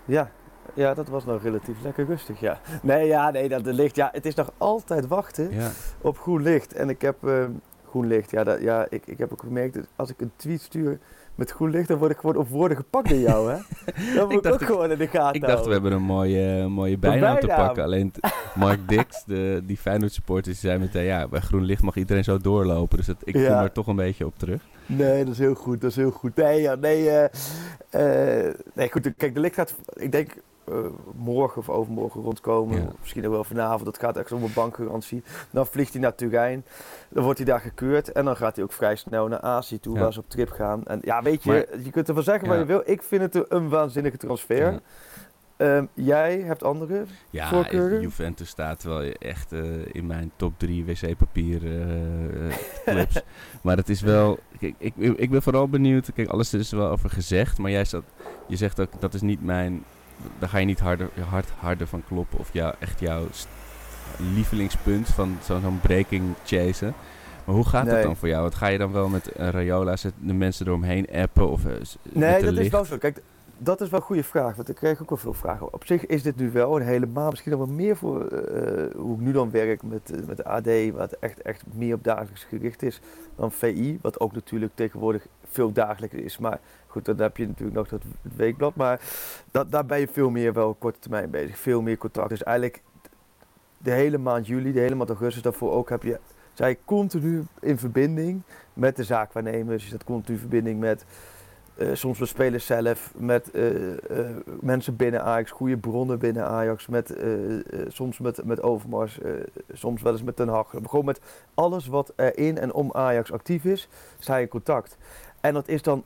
Ja. ja, dat was nog relatief lekker rustig, ja. Nee, ja, nee, dat de licht... Ja, het is nog altijd wachten Ja, op groen licht. En ik heb... eh, groen licht, ja, dat, ja ik, ik heb ook gemerkt... dat als ik een tweet stuur met groen licht... dan word ik gewoon op woorden gepakt door jou, hè? Dat moet ik, ook ik- gewoon in de gaten Ik dacht, we hebben een mooie, mooie bijnaam te pakken. Alleen Mark Dix, de, die Feyenoord supporter, die zei meteen... Ja, bij groen licht mag iedereen zo doorlopen. Dus dat, ik Ja. kom er toch een beetje op terug. Nee, dat is heel goed. Dat is heel goed. Nee, ja, nee, eh, eh, nee goed. Kijk, de licht gaat, ik denk, eh, morgen of overmorgen rondkomen. Ja. Misschien ook wel vanavond. Dat gaat echt om een bankgarantie. Dan vliegt hij naar Turijn. Dan wordt hij daar gekeurd. En dan gaat hij ook vrij snel naar Azië toe, Ja. waar ze op trip gaan. En ja, weet je, Maar- je kunt ervan zeggen wat Ja. je wil. Ik vind het een, een waanzinnige transfer. Ehm, jij hebt andere. Ja, Voorkeuren? Juventus staat wel echt eh, in mijn top drie wc-papier eh, eh, clubs. maar het is wel... Kijk, ik, ik ben vooral benieuwd... Kijk, alles is er wel over gezegd. Maar jij zat, je zegt ook, dat is niet mijn... Daar ga je niet harder, hard, harder van kloppen. Of jou, echt jouw lievelingspunt van zo- zo'n breaking chasen. Maar hoe gaat Nee. het dan voor jou? Wat ga je dan wel met uh, Rayola, zet de mensen eromheen appen? Of, Nee, dat is wel zo. Kijk, dat is wel een goede vraag, want ik krijg ook wel veel vragen. Op zich is dit nu wel een helemaal, misschien nog wel meer voor eh, hoe ik nu dan werk met, eh, met de AD, wat echt, echt meer op dagelijks gericht is dan VI, wat ook natuurlijk tegenwoordig veel dagelijker is. Maar goed, dan heb je natuurlijk nog dat weekblad, maar dat, daar ben je veel meer wel korte termijn bezig, veel meer contact. Dus eigenlijk de hele maand juli, de hele maand augustus daarvoor ook, heb je, zij continu in verbinding met de zaakwaarnemers, je staat continu in verbinding met eh, soms met spelers zelf, met eh, eh, mensen binnen Ajax, goede bronnen binnen Ajax, met, soms met, met Overmars, soms wel eens met Den Haag. Gewoon met alles wat er in en om Ajax actief is, sta je in contact. En dat is dan,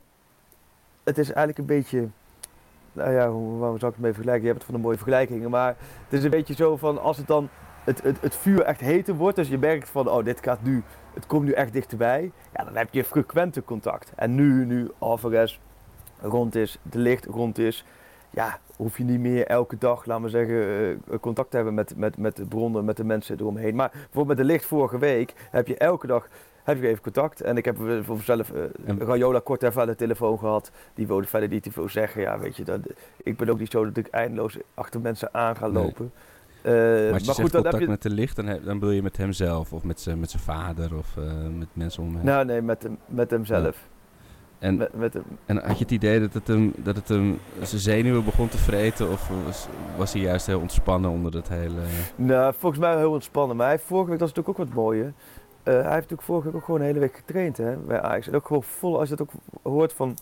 het is eigenlijk een beetje, nou ja, hoe, waar zou ik het mee vergelijken? Je hebt het van de mooie vergelijkingen, maar het is een beetje zo van als het dan het, het, het vuur echt heter wordt, dus je merkt van, oh dit gaat nu, het komt nu echt dichterbij, ja, dan heb je frequente contact. En nu, nu Alvarez rond is, de licht rond is, ja, hoef je niet meer elke dag, laten we zeggen, eh, contact te hebben met, met, met de bronnen, met de mensen eromheen. Maar bijvoorbeeld met de licht vorige week heb je elke dag heb je even contact. En ik heb eh, voor mezelf uh, En- Rayola kort even aan de telefoon gehad. Die wilde verder niet te veel zeggen. Ja, weet je, dat, ik ben ook niet zo dat ik eindeloos achter mensen aan ga lopen. Eh, Maar als je maar zegt goed, dan contact heb je... met de licht, dan, heb- dan bedoel je met hemzelf of met zijn met zijn vader of eh, met mensen om hem. Nou, nee, met, hem, met hemzelf. en, Met, met hem. en had je het idee dat het hem, dat het hem zijn zenuwen begon te vreten of was, was hij juist heel ontspannen onder dat hele... Nou, volgens mij heel ontspannen. Maar hij vorige week, dat is natuurlijk ook wat mooie. Eh, hij heeft natuurlijk vorige week ook gewoon een hele week getraind hè, bij Ajax. En ook gewoon vol, als je dat ook hoort van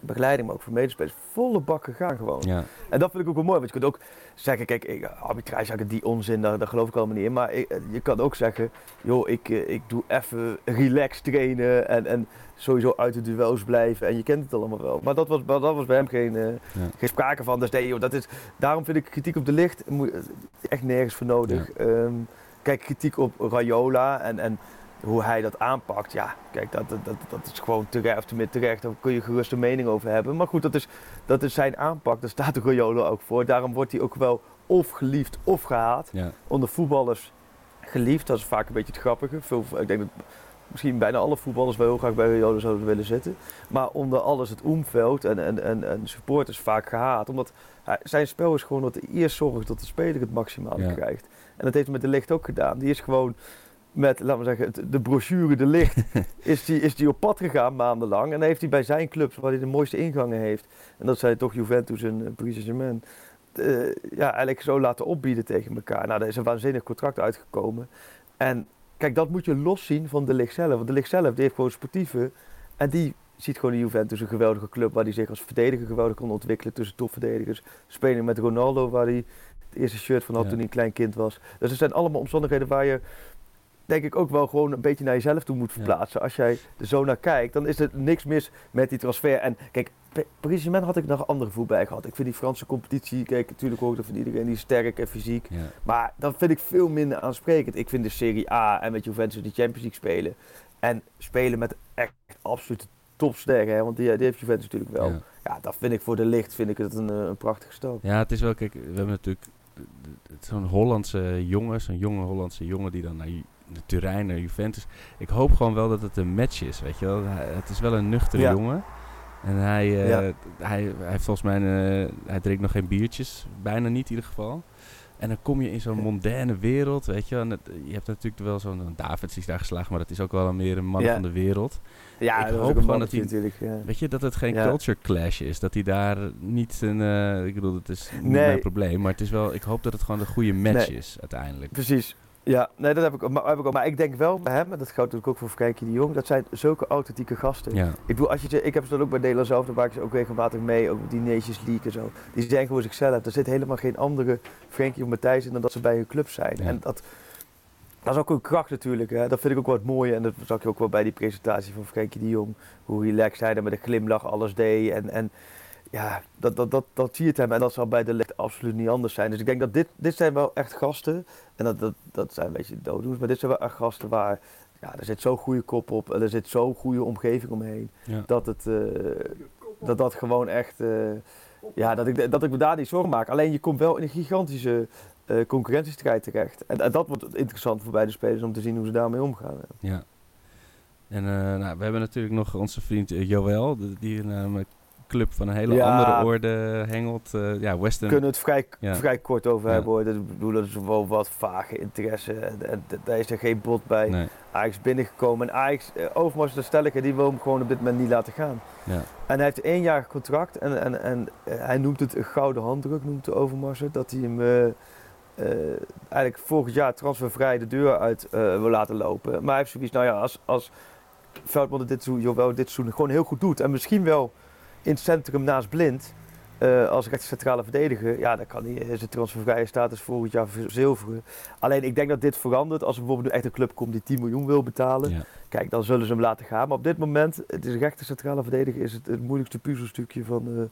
begeleiding, maar ook van medespelers, volle bak gegaan gewoon. Ja, En dat vind ik ook wel mooi, want je kunt ook zeggen, kijk, ik, arbitrage, die onzin, daar, daar geloof ik allemaal niet in. Maar ik, je kan ook zeggen, joh, ik, eh, ik doe even relax trainen en, en sowieso uit de duels blijven. En je kent het allemaal wel. Maar dat was, dat was bij hem geen, eh, geen sprake van. Dus nee, joh, dat is, daarom vind ik kritiek op de licht moet- echt nergens voor nodig. Ehm, kijk, kritiek op Rayola en, en hoe hij dat aanpakt, ja, kijk, dat, dat, dat, is gewoon terecht, of tenminste terecht, daar kun je gerust een mening over hebben. Maar goed, dat is, dat is zijn aanpak, daar staat de Rayola ook voor. Daarom wordt hij ook wel of geliefd of gehaat. ja, Onder voetballers geliefd, dat is vaak een beetje het grappige. Veel, ik denk dat misschien bijna alle voetballers wel heel graag bij Rayola zouden willen zitten. Maar onder alles het omveld en, en, en, en supporters vaak gehaat. Omdat hij- zijn spel is gewoon dat hij eerst zorgt dat de speler het maximale Ja. krijgt. En dat heeft hij met de licht ook gedaan. Die is gewoon met, laten we zeggen, de brochure De Licht, is die, is die op pad gegaan maandenlang. En dan heeft hij bij zijn clubs, waar hij de mooiste ingangen heeft, en dat zijn toch Juventus en eh, Paris Saint-Germain, eh, ja, eigenlijk zo laten opbieden tegen elkaar. Nou, daar is een waanzinnig contract uitgekomen. En kijk, dat moet je loszien van De Licht zelf. Want De Licht zelf, die heeft gewoon sportieve, en die ziet gewoon de Juventus een geweldige club, waar hij zich als verdediger geweldig kon ontwikkelen tussen topverdedigers. Spelen met Ronaldo, waar hij het eerste shirt van had Ja. toen hij een klein kind was. Dus er zijn allemaal omstandigheden waar je denk ik ook wel gewoon een beetje naar jezelf toe moet Ja. verplaatsen. Als jij er zo naar kijkt, dan is er niks mis met die transfer. En kijk, Pa- Paris Saint-Germain had ik nog een ander gevoel bij gehad. Ik vind die Franse competitie, kijk, natuurlijk hoor ik dat van iedereen, die is sterk en fysiek. ja. Maar dat vind ik veel minder aansprekend. Ik vind de Serie A en met Juventus de Champions League spelen. En spelen met echt absolute topsterren, hè, want die, die heeft Juventus natuurlijk wel. Ja. ja. dat vind ik voor de licht vind ik het een, eh, een prachtige stap. Ja, het is wel, kijk, we hebben natuurlijk het- zo'n Hollandse jongen, zo'n jonge Hollandse jongen die dan naar, Ju- naar Turijn, naar Juventus. Ik hoop gewoon wel dat het een match is, weet je wel. Het is wel een nuchtere Ja. jongen. En hij, eh, Ja. hij, hij heeft volgens mij, eh, hij drinkt nog geen biertjes, bijna niet in ieder geval. En dan kom je in zo'n mondaine wereld, weet je wel. En het- je hebt natuurlijk wel zo'n Davids die is daar geslagen, maar dat is ook wel meer een man Ja. van de wereld. Ja, Ik hoop gewoon dat hij- natuurlijk. Ja. Weet je, dat het geen Ja. culture clash is. Dat hij daar niet een... eh, ik bedoel, dat is niet Nee. mijn probleem. Maar het is wel... Ik hoop dat het gewoon een goede match Nee. is, uiteindelijk. Precies. Ja, nee, dat heb ik, maar, heb ik ook. Maar ik denk wel bij hem, en dat geldt natuurlijk ook voor Frenkie de Jong, dat zijn zulke authentieke gasten. Ja, Ik bedoel, als je, ik heb ze dan ook bij Nederland zelf, daar maak ik ze ook regelmatig mee, ook die Nations League en zo. Die zijn gewoon zichzelf. Er zit helemaal geen andere Frenkie of Matthijs in dan dat ze bij hun club zijn. Ja. En dat, dat is ook een kracht natuurlijk. Hè. Dat vind ik ook wel het mooie. En dat zag je ook wel bij die presentatie van Frenkie de Jong. Hoe relaxed hij daar met een glimlach alles deed. En, en ja, dat, dat, dat, dat zie je het hem. En dat zal bij de licht absoluut niet anders zijn. Dus ik denk dat dit, dit zijn wel echt gasten. En dat, dat, dat zijn een beetje dooddoens. Maar dit zijn wel echt gasten waar... Ja, er zit zo'n goede kop op. En er zit zo'n goede omgeving omheen ja. dat het eh, dat dat gewoon echt eh, ja dat ik dat ik me daar niet zorgen maak. Alleen je komt wel in een gigantische eh, concurrentiestrijd terecht. En, en dat wordt interessant voor beide spelers om te zien hoe ze daarmee omgaan. ja. En nou, we hebben natuurlijk nog onze vriend Joël. Die een club van een hele Ja. andere orde hengelt. eh, ja, We Western... kunnen het vrij, Ja. vrij kort over hebben hoor. Dat, bedoel, dat is wel wat vage interesse. En, daar is er geen bod bij Nee, Ajax binnengekomen. En Ajax, eh, Overmars de stellige, die wil hem gewoon op dit moment niet laten gaan. ja. En hij heeft een eenjarig contract en, en, en eh, hij noemt het een gouden handdruk, noemt de Overmars dat hij hem eigenlijk volgend jaar transfervrij de deur uit wil laten lopen. Maar hij heeft zoiets, nou ja, als, als Veldman dit seizoen, dit seizoen gewoon heel goed doet en misschien wel in het centrum naast Blind. eh, als rechter centrale verdediger, ja, dan kan hij zijn transfervrije status volgend jaar verzilveren. Alleen ik denk dat dit verandert als er bijvoorbeeld nu echt een club komt die 10 miljoen wil betalen. Ja. Kijk, dan zullen ze hem laten gaan. Maar op dit moment, het is rechter centrale verdediger, is het het moeilijkste puzzelstukje van, eh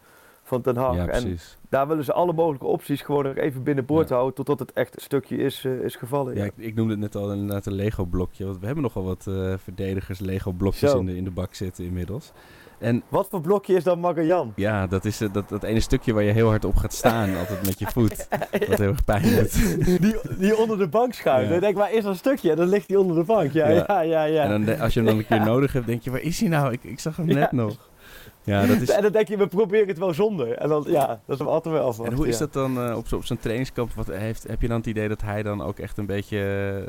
van Den Haag. ja, en precies. daar willen ze alle mogelijke opties gewoon nog even binnenboord houden totdat het echt een stukje is, eh, is gevallen. Ja, ik, ik noemde het net al inderdaad een Lego-blokje. Want we hebben nogal wat eh, verdedigers Lego-blokjes in de, in de bak zitten inmiddels. En Wat voor blokje is dan Magajan? ja, dat is eh, dat, dat ene stukje waar je heel hard op gaat staan. altijd met je voet. Wat heel erg pijn doet. Die, die onder de bank schuift. Dan denk ik, waar is dat stukje? Dan ligt die onder de bank. Ja, Ja. ja, ja. En dan, als je hem dan een keer nodig hebt, denk je, waar is hij nou? Ik, ik zag hem net nog. Ja, dat is... En dan denk je, we proberen het wel zonder. En dan, ja, dat is hem altijd wel afwachten. En hoe is dat dan eh, op zo- op zo'n trainingskamp? Wat heeft, heb je dan het idee dat hij dan ook echt een beetje eh,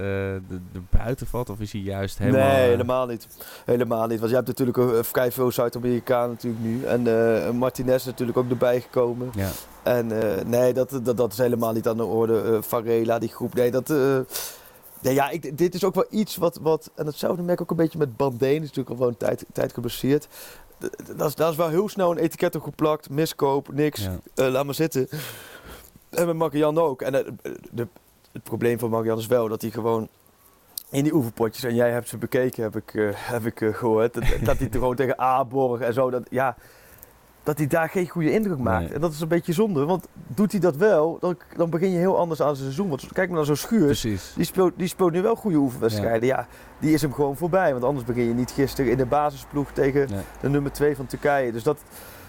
de, de buiten valt? Of is hij juist helemaal... nee, eh, helemaal niet. Helemaal niet. Want je hebt natuurlijk eh, vrij veel Zuid-Amerikanen natuurlijk nu. En eh, Martinez is natuurlijk ook erbij gekomen. Ja, En eh, nee, dat, dat, dat is helemaal niet aan de orde. Eh Varela, die groep. Nee, dat... eh, nee, ja, ik, dit is ook wel iets wat, wat... En hetzelfde merk ik ook een beetje met Bandeen. Is natuurlijk al wel een tijd, tijd geblesseerd. Dat is, dat is wel heel snel een etiket op geplakt. Miskoop, niks. ja. Eh, laat maar zitten. En met Marianne ook. En eh, de, het probleem van Marianne is wel dat hij gewoon in die oefenpotjes, en jij hebt ze bekeken, heb ik, eh, heb ik eh, gehoord, dat, dat hij er gewoon tegen Aborg en zo, dat, ja, dat hij daar geen goede indruk maakt. Nee. En dat is een beetje zonde, want doet hij dat wel, dan, dan begin je heel anders aan zijn seizoen. Want kijk maar naar zo'n Schuurs, Precies. die speelt, die speelt nu wel goede oefenwedstrijden. Ja. die is hem gewoon voorbij, want anders begin je niet gisteren in de basisploeg tegen Nee. de nummer 2 van Turkije. Dus dat,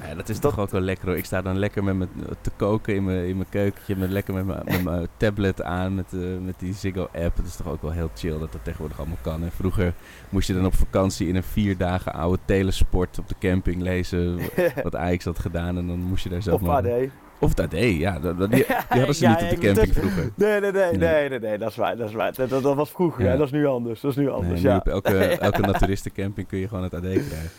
Nee, dat is toch ook wel lekker hoor. Ik sta dan lekker met me te koken in mijn, in mijn keukentje. Met, lekker met mijn, met mijn tablet aan. Met, eh, met die Ziggo app. Het is toch ook wel heel chill dat dat tegenwoordig allemaal kan. En vroeger moest je dan op vakantie in een vier dagen oude telesport op de camping lezen. Wat Ajax had gedaan. En dan moest je daar zelf of maar... AD. Of het AD, ja. Dat, dat- die, die hadden ze Ja, niet op de camping moet vroeger. Nee, nee, nee, Nee. nee, nee, dat is waar, dat is waar. Dat, dat, dat was vroeger, Ja. hè, dat is nu anders, dat is nu Nee, anders, nu ja. op elke, elke naturistencamping kun je gewoon het AD krijgen.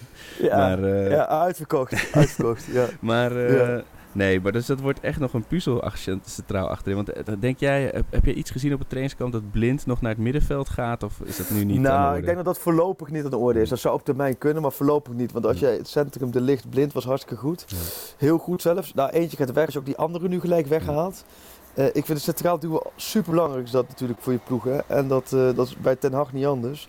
ja, Maar, eh, ja, uitverkocht, uitverkocht, ja. Maar eh. Nee, maar dus dat wordt echt nog een puzzel centraal achterin. Want eh, denk jij, heb, heb je iets gezien op het trainingskamp dat blind nog naar het middenveld gaat? Of is dat nu niet aan de nou, orde? ik denk dat dat voorlopig niet aan de orde is. Dat zou op termijn kunnen, maar voorlopig niet. Want als je het centrum de licht blind was hartstikke goed. Ja. Heel goed zelfs. Nou, eentje gaat weg, is ook die andere nu gelijk weggehaald. Eh, ik vind het centraal duo super belangrijk is dat natuurlijk voor je ploeg. Hè? En dat, eh, dat is bij Ten Hag niet anders.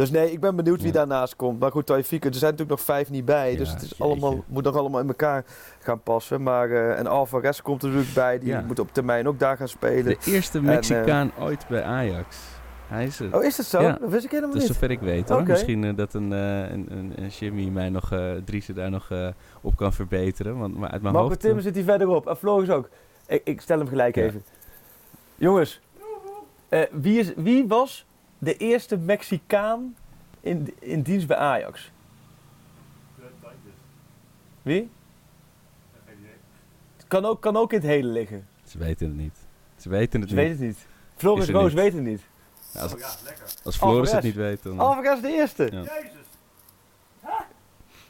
Dus nee, ik ben benieuwd wie Ja. daarnaast komt. Maar goed, Taifik, er zijn natuurlijk nog vijf niet bij. Ja, dus het is jeetje. allemaal, moet nog allemaal in elkaar gaan passen. Maar, eh, en Alvarez komt er natuurlijk bij. Die Ja. moet op termijn ook daar gaan spelen. De eerste En, Mexicaan ooit bij Ajax. Hij is er. Oh, is dat zo? Ja. Dat wist ik helemaal Dus niet. zover ik weet hoor. Misschien eh, dat een, eh, een, een, een Jimmy mij nog, eh Driesen daar nog eh, op kan verbeteren. Want, maar uit mijn Marco hoofd... Timmer zit hier verderop. En Floris ook. Ik, ik stel hem gelijk Ja. even. Jongens, eh, wie, is, wie was de eerste Mexicaan in, in dienst bij Ajax? Wie? Kan ook, kan ook in het hele liggen. Ze weten het niet. Ze weten het Ze niet. weten het niet. Floris Is Roos niet. weet het niet. Ja, als, als Floris het niet weet, dan Alvarez is de eerste. Ja.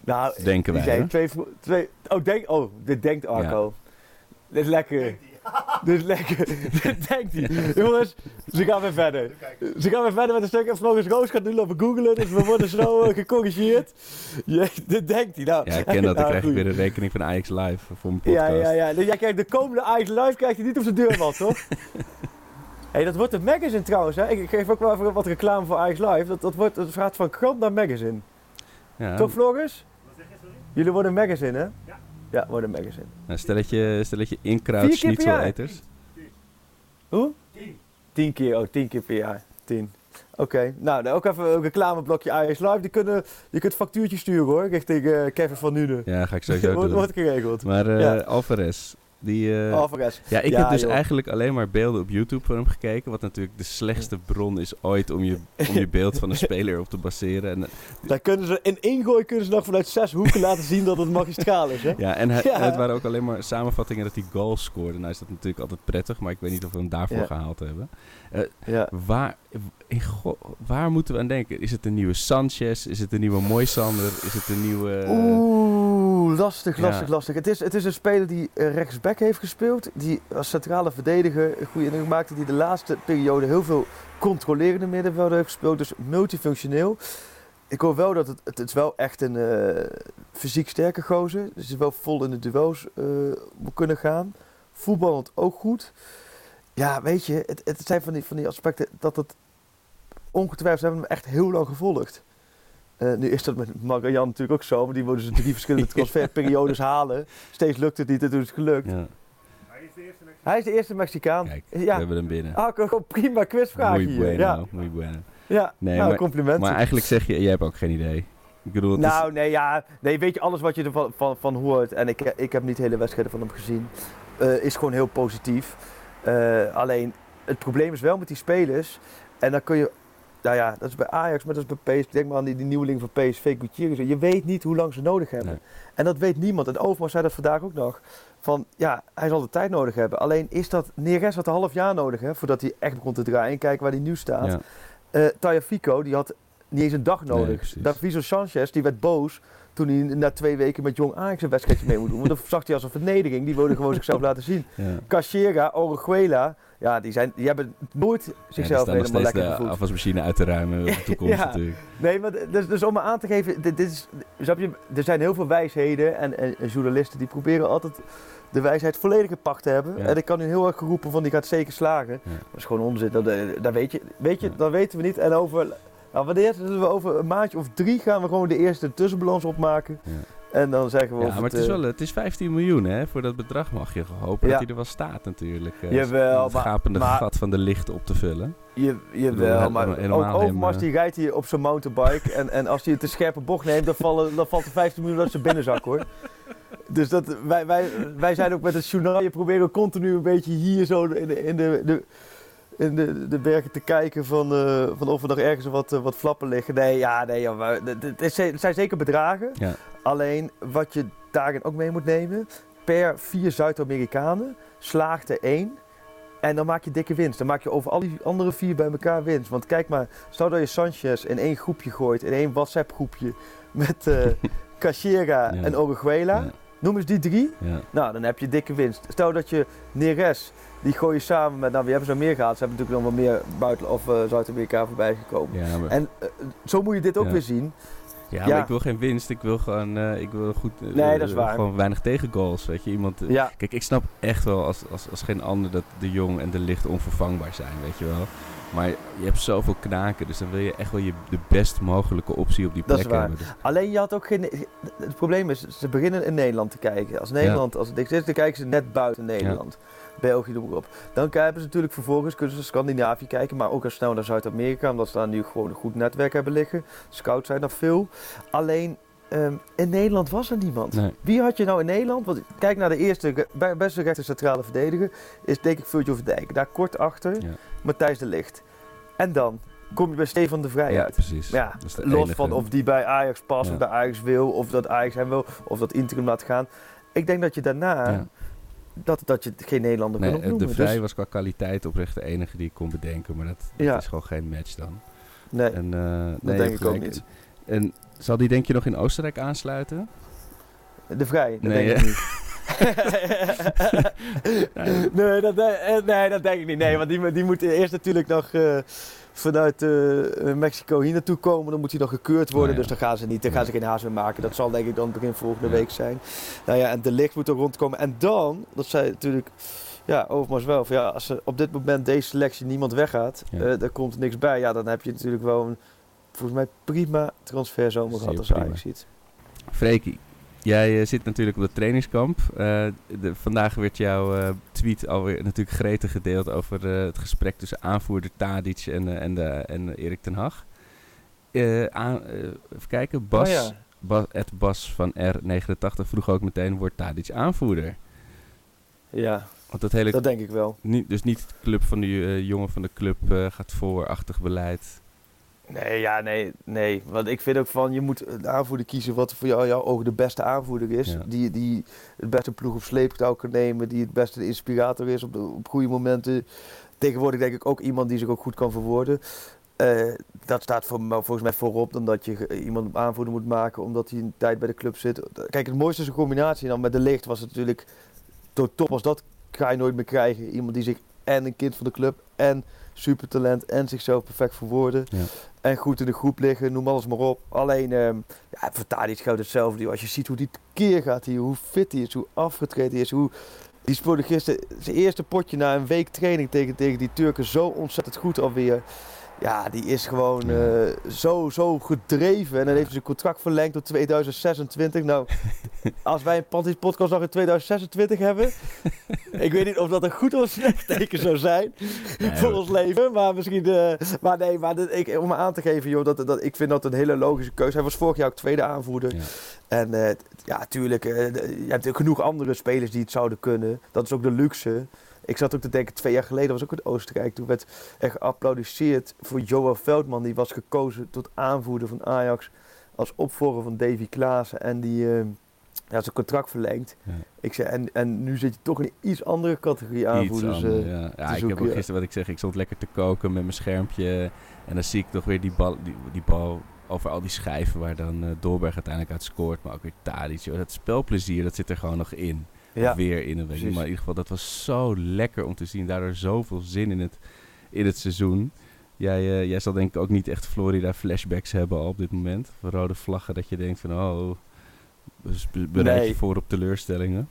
Nou, denken wij. twee, twee... Oh, denk, oh, dit denkt Arco. Dit is lekker. Dit is lekker. dit denkt hij. Jongens, ze gaan weer verder. Ze gaan weer verder met een stuk. En Floris Roos gaat nu lopen googlen. Dus we worden zo eh, gecorrigeerd. Je, dit denkt hij. Nou, Ja, ik ken dat. Dan nou, krijg ik weer een rekening van Ajax Live voor mijn podcast. Ja, ja, ja. Dus jij krijgt de komende Ajax Live krijgt hij niet op zijn deurmat, toch? hey, dat wordt een magazine trouwens. Hè? Ik geef ook wel even wat reclame voor Ajax Live. Dat, dat, wordt, dat gaat van krant naar magazine. Ja. Toch, Floris? Jullie worden een magazine, hè? Ja. Ja, worden een magazine. Nou, stelletje, stelletje jaar. schnitzeleters. Hoe? Tien. Tien keer, oh, tien keer per jaar. Tien. Oké, nou, dan ook even een reclameblokje Ajax Live. Die kunnen, je kunt factuurtjes sturen hoor, richting eh, Kevin van Nuenen. Ja, ga ik sowieso doen. wordt geregeld. Maar eh Ja. Alvarez, die... eh, Alvarez. ja, ik Ja, heb dus joh. eigenlijk alleen maar beelden op YouTube van hem gekeken. Wat natuurlijk de slechtste bron is ooit om je, om je beeld van een speler op te baseren. En, eh, Daar kunnen ze, in ingooi kunnen ze nog vanuit zes hoeken laten zien dat het magistraal is, hè? ja, en, hij- Ja. en het waren ook alleen maar samenvattingen dat hij goals scoorde. Nou is dat natuurlijk altijd prettig, maar ik weet niet of we hem daarvoor Ja. gehaald hebben. Ja. Waar, waar moeten we aan denken? Is het een nieuwe Sanchez? Is het een nieuwe Moisander? Is het een nieuwe... Oeh, lastig, lastig, lastig. Het is, het is een speler die eh, heeft gespeeld. Die als centrale verdediger een goede indruk maakte. Die de laatste periode heel veel controlerende middenvelden heeft gespeeld. Dus multifunctioneel. ik hoor wel dat het, het is wel echt een eh, fysiek sterke gozer. Dus hij is wel vol in de duels eh, kunnen gaan. Voetballend ook goed. Ja, weet je, het, het zijn van die, van die aspecten dat het ongetwijfeld hebben hem echt heel lang gevolgd. Eh, nu is dat met Marian natuurlijk ook zo, maar die wilden ze drie verschillende transferperiodes halen. Steeds lukt het niet en toen is het gelukt. Ja. Hij is de eerste Mexicaan. Kijk, we ja, hebben hem binnen. ah, gewoon prima quizvraag Muy hier. bueno, Ja, muy bueno. ja. Nee, nou, maar- complimenten. Maar eigenlijk zeg je, jij hebt ook geen idee. Ik bedoel, het Nou, nee, ja. Nee, weet je, alles wat je ervan van, van hoort, en ik, ik heb niet de hele wedstrijden van hem gezien, eh, is gewoon heel positief. Eh, alleen, het probleem is wel met die spelers, en dan kun je, nou ja, dat is bij Ajax, maar dat is bij PSV, denk maar aan die, die nieuweling van PSV, Gutierrez. Je weet niet hoe lang ze nodig hebben. Nee. En dat weet niemand. En Overmars zei dat vandaag ook nog. Van, ja, hij zal de tijd nodig hebben. Alleen is dat, Neres had een half jaar nodig, hè, voordat hij echt begon te draaien. En kijk waar hij nu staat. ja. Eh Taya Fico, die had niet eens een dag Nee, nodig. precies. Daviso Sanchez, die werd boos toen hij na twee weken met Jong Ajax een wedstrijdje mee moet doen. Want dat zag hij als een vernedering. Die wilde gewoon zichzelf laten zien. ja. Cachera, Orejuela, ja, die, zijn, die hebben nooit Ja, zichzelf nog helemaal lekker de gevoeld. afwasmachine uit te ruimen in de toekomst Ja. natuurlijk. Nee, maar dus, dus om me aan te geven, dit, dit is, snap je, er zijn heel veel wijsheden en, en, en journalisten die proberen altijd de wijsheid volledig in pacht te hebben. Ja. En ik kan nu heel erg geroepen van die gaat zeker slagen. Ja. Dat is gewoon onzin, dat, eh, dat weet je. Weet je, Ja. dat weten we niet. En over, nou, wanneer we over een maandje of drie gaan we gewoon de eerste tussenbalans opmaken. Ja. En dan zeggen we Ja, maar het is, eh, wel, het is 15 miljoen, hè? Voor dat bedrag mag je hopen Ja. dat hij er wel staat natuurlijk. eh, Jawel, Het gapende maar- gat van de licht op te vullen. Je, jawel, maar Overmars eh, die rijdt hier op zijn mountainbike. en, en als hij het te scherpe bocht neemt, dan, vallen, dan valt er 15 miljoen uit zijn binnenzak hoor. Dus dat, wij, wij, wij zijn ook met het journaal, je proberen continu een beetje hier zo in de, in de, de, in de, de bergen te kijken van, eh, van of er nog ergens wat, eh, wat flappen liggen. Nee, ja, nee, ja, maar, het, zijn zeker bedragen. Ja. Alleen wat je daarin ook mee moet nemen, per vier Zuid-Amerikanen slaagt er één. En dan maak je dikke winst. Dan maak je over al die andere vier bij elkaar winst. Want kijk maar, stel dat je Sanchez in één groepje gooit, in één WhatsApp groepje met eh Cachera Ja. en Orejuela. Ja, Noem eens die drie. ja. Nou, dan heb je dikke winst. Stel dat je Neres, die gooi je samen met, nou wie hebben ze nog meer gehad? Ze hebben natuurlijk nog wel meer buiten of eh, Zuid-Amerika voorbij gekomen. Ja, maar, En eh, zo moet je dit ook Ja. weer zien. ja, ja. maar ik wil geen winst. Ik wil gewoon, eh, ik wil goed, Nee, dat is waar. gewoon weinig tegengoals. Weet je, iemand. Ja, Kijk, ik snap echt wel als, als, als geen ander dat de Jong en de Licht onvervangbaar zijn, weet je wel. Maar je hebt zoveel knaken, dus dan wil je echt wel je, de best mogelijke optie op die Dat plek is waar. hebben. alleen je had ook geen... Het probleem is, ze beginnen in Nederland te kijken. Als Nederland, als het niks is, dan kijken ze net buiten Nederland. België, noem maar op. Dan hebben ze natuurlijk vervolgens, kunnen ze Scandinavië kijken, maar ook al snel naar Zuid-Amerika, omdat ze daar nu gewoon een goed netwerk hebben liggen. Scouts zijn er veel. Alleen, ehm, in Nederland was er niemand. Nee. Wie had je nou in Nederland? Want kijk naar de eerste, re- be- beste rechter centrale verdediger, is denk ik Virgil van Dijk. Daar kort achter, Ja. Matthijs de Licht. En dan kom je bij Stefan de Vrij Ja, uit. precies. Ja, los enige- van of die bij Ajax past, Ja. of bij Ajax wil, of dat Ajax hem wil, of dat Inter hem laat gaan. Ik denk dat je daarna. Dat, dat je geen Nederlander Nee, kan eh, de. Vrij Dus- was qua kwaliteit oprecht de enige die ik kon bedenken, maar dat, dat Ja. is gewoon geen match dan. nee, En, eh, nee, dat denk ik ook niet. En zal die denk je nog in Oostenrijk aansluiten? De Vrij, dat Nee, denk ik niet. nee, dat, eh, nee, dat denk ik niet. Nee, want die, moet- die moet eerst natuurlijk nog vanuit eh, Mexico hier naartoe komen. Dan moet hij nog gekeurd worden. Oh, ja. Dus dan gaan ze niet, dan gaan ze geen haast meer maken. Dat zal denk ik dan begin volgende Ja. week zijn. Nou ja, en de licht moet er rondkomen. En dan, dat zei natuurlijk, ja, Overmars wel. Van, ja, als er op dit moment deze selectie niemand weggaat, Ja. eh er komt niks bij. Ja, dan heb je natuurlijk wel een, volgens mij prima transferzomer gehad als. Ajax ziet. Freekie, jij eh, zit natuurlijk op het trainingskamp. Eh, de, vandaag werd jouw eh, tweet alweer natuurlijk gretig gedeeld over het gesprek tussen aanvoerder Tadic en, en, de, en Erik ten Hag. Aan, even kijken, Bas, Oh ja. Bas, het Bas van R89 vroeg ook meteen, wordt Tadic aanvoerder? Ja, Want dat hele, dat denk ik wel. niet, dus niet de club van de jongen van de club eh, gaat voorachtig beleid. Nee, ja, nee, nee. Want ik vind ook van, je moet een aanvoerder kiezen wat voor jou, jouw ogen de beste aanvoerder is. Ja. Die, die het beste ploeg op sleeptouw kan nemen. Die het beste inspirator is op, de, op goede momenten. Tegenwoordig denk ik ook iemand die zich ook goed kan verwoorden. Eh, dat staat voor, volgens mij voorop dan dat je iemand aanvoerder moet maken omdat hij een tijd bij de club zit. Kijk, het mooiste is een combinatie. Dan met de licht was het natuurlijk tot top als dat ga je nooit meer krijgen. Iemand die zich en een kind van de club en supertalent en zichzelf perfect verwoorden. Ja. En goed in de groep liggen, noem alles maar op. Alleen, ehm ja, voor Tadic geldt hetzelfde. Als je ziet hoe die keer gaat hier, hoe fit hij is, hoe afgetreden hij is, hoe... Die speelde gisteren zijn eerste potje na een week training tegen, tegen die Turken zo ontzettend goed alweer. Ja, die is gewoon eh, zo, zo gedreven. En dan heeft hij zijn contract verlengd tot 2026. Nou, als wij een Panties podcast nog in 2026 hebben. ik weet niet of dat een goed of een slecht teken zou zijn voor ons leven. Maar misschien. eh, maar nee, maar dit- ik, om aan te geven, joh, dat, dat, ik vind dat een hele logische keuze. Hij was vorig jaar ook tweede aanvoerder. Ja. En eh, ja, tuurlijk, je hebt genoeg andere spelers die het zouden kunnen. Dat is ook de luxe. Ik zat ook te denken, twee jaar geleden was ook in Oostenrijk. Toen werd er geapplaudisseerd voor Johan Veldman. Die was gekozen tot aanvoerder van Ajax. Als opvolger van Davy Klaassen. En die eh, ja, zijn contract verlengd. Ja. Ik zei, en, en nu zit je toch in een iets andere categorie Iets aanvoerders. eh, ja. Ik heb ook gisteren wat ik zeg, ik stond lekker te koken met mijn schermpje. En dan zie ik toch weer die bal, die, die bal over al die schijven waar dan Dolberg uiteindelijk uit scoort. Maar ook weer Tadic. Dat spelplezier, dat zit er gewoon nog in. Ja. Weer in een week. precies. Maar in ieder geval, dat was zo lekker om te zien. Daardoor zoveel zin in het, in het seizoen. Jij, eh, jij zal denk ik ook niet echt Florida flashbacks hebben al op dit moment. Van rode vlaggen dat je denkt van oh, dus be- bereid je voor op teleurstellingen.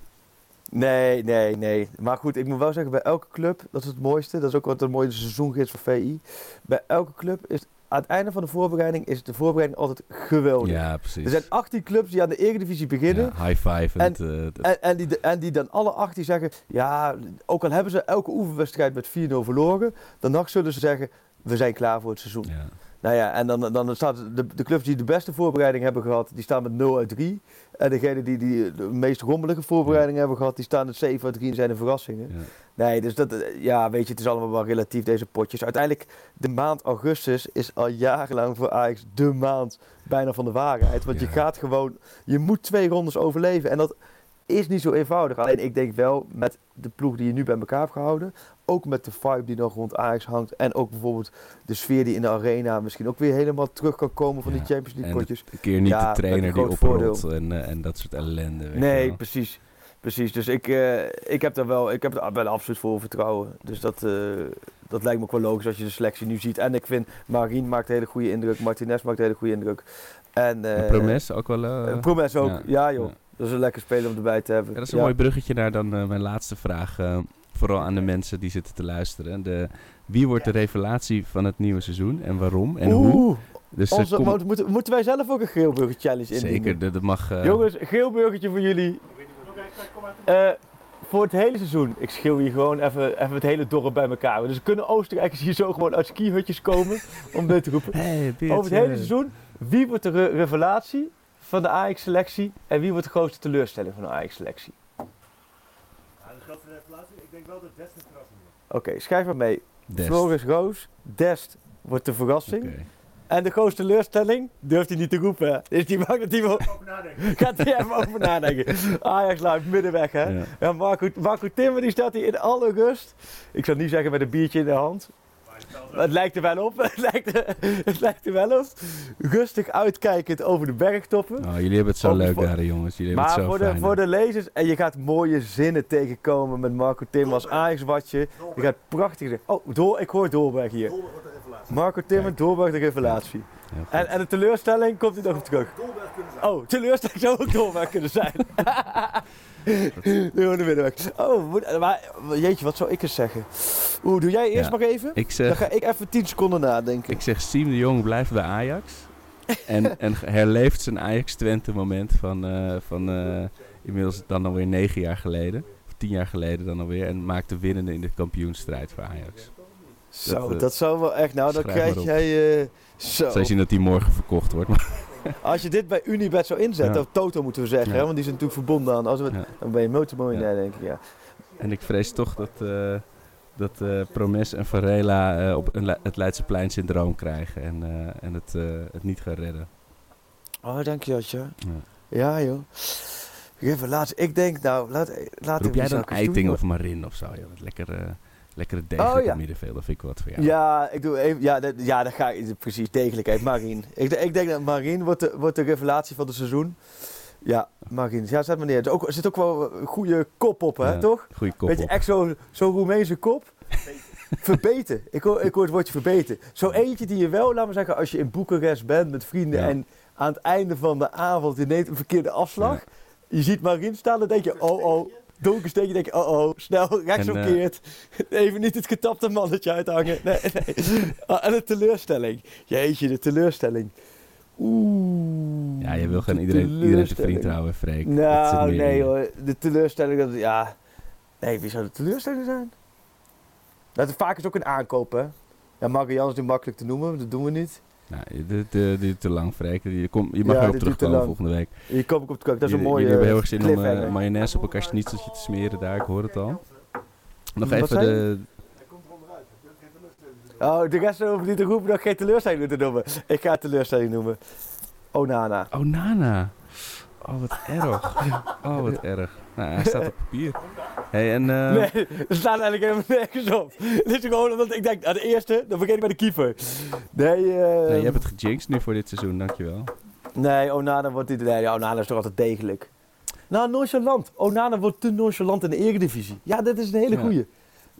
Nee, nee, nee. Maar goed, ik moet wel zeggen, bij elke club, dat is het mooiste. Dat is ook wat een mooie seizoengids van VI. Bij elke club is aan het einde van de voorbereiding, is de voorbereiding altijd geweldig. Ja, precies. Er zijn 18 clubs die aan de Eredivisie beginnen. Ja, high five. En- eh, En, en, die, en die dan alle 18 zeggen, ja, ook al hebben ze elke oefenwedstrijd met 4-0 verloren, dan nog zullen ze zeggen, we zijn klaar voor het seizoen. ja. Nou ja, en dan, dan staat de, de clubs die de beste voorbereiding hebben gehad, die staan met 0 uit 3. En degenen die, die de meest rommelige voorbereiding hebben gehad, die staan met 7 uit 3 en zijn de verrassingen. Ja. Nee, dus dat, ja, weet je, het is allemaal wel relatief deze potjes. Uiteindelijk, de maand augustus is al jarenlang voor Ajax de maand bijna van de waarheid. Want je gaat gewoon, je moet twee rondes overleven. En dat is niet zo eenvoudig. Alleen ik denk wel, met de ploeg die je nu bij elkaar hebt gehouden, ook met de vibe die nog rond Ajax hangt. En ook bijvoorbeeld de sfeer die in de arena misschien ook weer helemaal terug kan komen van Ja. die Champions League potjes. Een keer niet Ja, de trainer die oprolt en, eh, en dat soort ellende. weet Nee, wel. precies. Precies, dus ik, eh, ik heb daar wel, ik heb daar wel absoluut voor vertrouwen. Dus dat, eh, dat lijkt me ook wel logisch als je de selectie nu ziet. En ik vind Marien maakt een hele goede indruk, Martinez maakt een hele goede indruk. En, eh Promes ook wel. Promes ook, ja, ja, joh. ja. Dat is een lekker speler om erbij te hebben. Ja, dat is een mooi bruggetje naar dan mijn laatste vraag. Vooral aan de mensen die zitten te luisteren. De, wie wordt de revelatie van het nieuwe seizoen en waarom en hoe? Dus eh, onze, kom- mo- moeten, moeten wij zelf ook een Geelburger Challenge indienen? zeker, dat, mag. eh, Jongens, Geelburgertje voor jullie. Eh, voor het hele seizoen. Ik schreeuw hier gewoon even, even het hele dorp bij elkaar. Dus kunnen Oostenrijkers hier zo gewoon uit skihutjes komen om dit te roepen. Hey, Over het hele seizoen, wie wordt de re- revelatie van de Ajax-selectie en wie wordt de grootste teleurstelling van de Ajax-selectie? de grootste revelatie, ik denk wel dat Dest een verrassing wordt. Oké, schrijf maar mee. Dest. Floris Roos, Dest wordt de verrassing. Oké. En de grootste teleurstelling durft hij niet te roepen. Is die bang dat hij wel... Gaat hij even over nadenken. Ajax live middenweg, hè? Ja. Ja, Marco, Marco Timmer die staat hier in alle rust. Ik zou niet zeggen met een biertje in de hand. Maar het lijkt er wel op. Het lijkt er, het lijkt er wel op. Rustig uitkijkend over de bergtoppen. Oh, jullie hebben het zo Ook leuk daar, jongens. Jullie hebben Maar het zo voor de, fijn. voor de lezers, en je gaat mooie zinnen tegenkomen met Marco Timmer als Ajax-watje. Je gaat prachtig Oh, door, ik hoor Doorberg hier. De revelatie. Marco Timmer, Kijk. Doorberg de revelatie. En, en de teleurstelling komt hij nog op terug. Dolberg kunnen zijn. Oh, teleurstelling zou ook Doorberg kunnen zijn. Gewoon de middenweg. Oh, moet- maar jeetje, wat zou ik eens zeggen? Oeh, doe jij eerst Ja. maar even? ik, Dan ga ik even 10 seconden nadenken. ik zeg, Siem de Jong blijft bij Ajax. en, en herleeft zijn Ajax-Twente moment van, eh, van eh, inmiddels dan alweer negen jaar geleden. Of tien jaar geleden dan alweer. En maakt de winnende in de kampioenstrijd voor Ajax. Zo, dat, dat, eh, zou wel echt. Nou, dan krijg jij. eh, zo. Je zien dat die morgen verkocht wordt. Maar, Als je dit bij Unibet zou inzetten, Ja. of Toto moeten we zeggen, Ja. hè, want die zijn natuurlijk verbonden aan. Als we, Ja. Dan ben je multimiljonair, denk ik. Ja. en ik vrees toch dat, eh dat eh, Promes en Varela eh, op een, het Leidseplein syndroom krijgen. En, eh, en het, eh, het niet gaan redden. Oh, dank je. Ja. Joh. Even laatst. Ik denk, nou, laat, laat Roep jij dan Eiting of Marin of zo? Ja, lekker, eh, lekkere degelijke Oh, ja. middenveld. Dat vind ik wat voor jou. Ja, ik doe even, ja, dat, ja, dat ga ik precies degelijkheid. Marien. ik, ik denk dat Marien wordt de, wordt de revelatie van het seizoen. Ja, Marien. Ja, zet maar neer. Er zit ook, wel een goede kop op, hè, Ja, toch? Goeie kop Weet je, op. echt zo'n zo Roemeense kop. verbeten. Ik hoor, ik hoor het woordje verbeten. Zo eentje die je wel, laten we zeggen, als je in Boekarest bent met vrienden Ja. en aan het einde van de avond je neemt een verkeerde afslag. Je ziet Marien staan, dan denk je, oh oh. Donker steekje, denk je, oh oh, snel, rechtsomkeerd. Even niet het getapte mannetje uithangen. Nee, nee. Ah, En de teleurstelling. Jeetje, de teleurstelling. Oeh. Ja, je wil gewoon de iedereen, iedereen te teleurstelling. vriend houden, Freek. Nou, nee hoor. De teleurstelling, dat, ja. Nee, wie zou de teleurstelling zijn? Dat is vaak is ook een aankoop, hè? Ja, Marianne is nu makkelijk te noemen, dat doen we niet. Nou, dit te lang, Freek. Je, kom, je mag Ja, erop te terugkomen volgende week. Hier kom ik op de Dat is een mooie Jullie hebben heel erg zin om cliffhanger. mayonaise op elkaar schnitzeltje te smeren daar, ik hoor het al. Nog Wat even de... Oh, de rest hoeft niet te roepen dat ik geen teleurstelling moet noemen. Ik ga het teleurstelling noemen. Onana. Oh, Nana. Oh, wat erg. Oh, wat erg. Nou, hij staat op papier. Hey, en... eh, Nee, er staat eigenlijk helemaal nergens op. Dit is gewoon omdat ik denk, aan de eerste, dan vergeet ik bij de keeper. Nee, nee, je hebt het gejinxed nu voor dit seizoen, dankjewel. Nee, Onana wordt niet. Nee, Onana is toch altijd degelijk. Nou, nonchalant. Onana wordt te nonchalant in de eredivisie. Ja, dat is een hele Ja.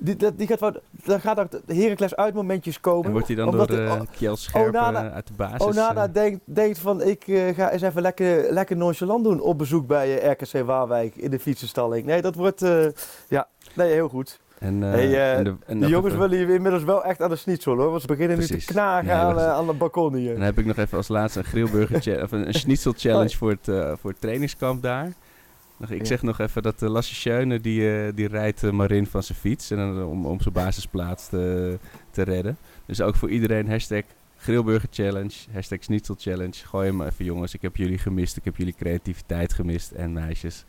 Die, dat, die gaat, wat- dan gaat de Heracles uit momentjes komen. En wordt hij dan door de- eh Kjell Scherp Onana- eh, uit de basis... Onana eh, denkt, denkt van, ik ga eens even lekker, lekker nonchalant doen op bezoek bij RKC Waalwijk in de fietsenstalling. Nee, dat wordt, ja, nee, heel goed. en, Hey, en de, en De nog jongens willen hier inmiddels wel echt aan de schnitzel hoor, want ze beginnen nu te knagen Nee, aan, aan de balkon hier. En dan heb ik nog even als laatste een grillburger of een, een schnitzel challenge voor het, voor het trainingskamp daar. Nog, ik zeg nog even dat uh, Lasse Schöne, die, eh, die rijdt eh, Marin van zijn fiets en dan, om, om zijn basisplaats te, te redden. Dus ook voor iedereen hashtag grillburger challenge, hashtag schnitzel challenge. Gooi hem even jongens, ik heb jullie gemist, ik heb jullie creativiteit gemist en meisjes.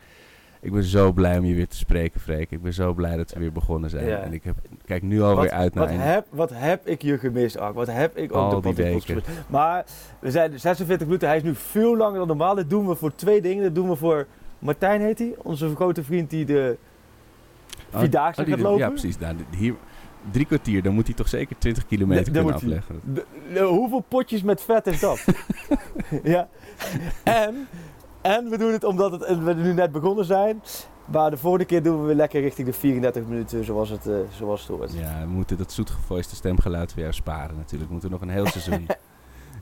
Ik ben zo blij om je weer te spreken, Freek. Ik ben zo blij dat we weer begonnen zijn. Ja. En ik heb, kijk nu alweer uit naar wat, heb, wat heb ik je gemist, Ark? Wat heb ik Al op de weken. gemist? Maar we zijn 46 minuten. Hij is nu veel langer dan normaal. Dit doen we voor twee dingen. Dat doen we voor Martijn heet hij. Onze grote vriend die de Oh, Vierdaagse oh, gaat lopen. Ja, precies. Nou, hier, drie kwartier, dan moet hij toch zeker 20 kilometer kunnen afleggen. De- de- hoeveel potjes met vet is dat? ja. En, en we doen het omdat het, we nu net begonnen zijn. Maar de volgende keer doen we weer lekker richting de 34 minuten zoals het, eh, zoals het hoort. Ja, we moeten dat zoetgevoiste stemgeluid jou sparen natuurlijk. We moeten nog een heel seizoen.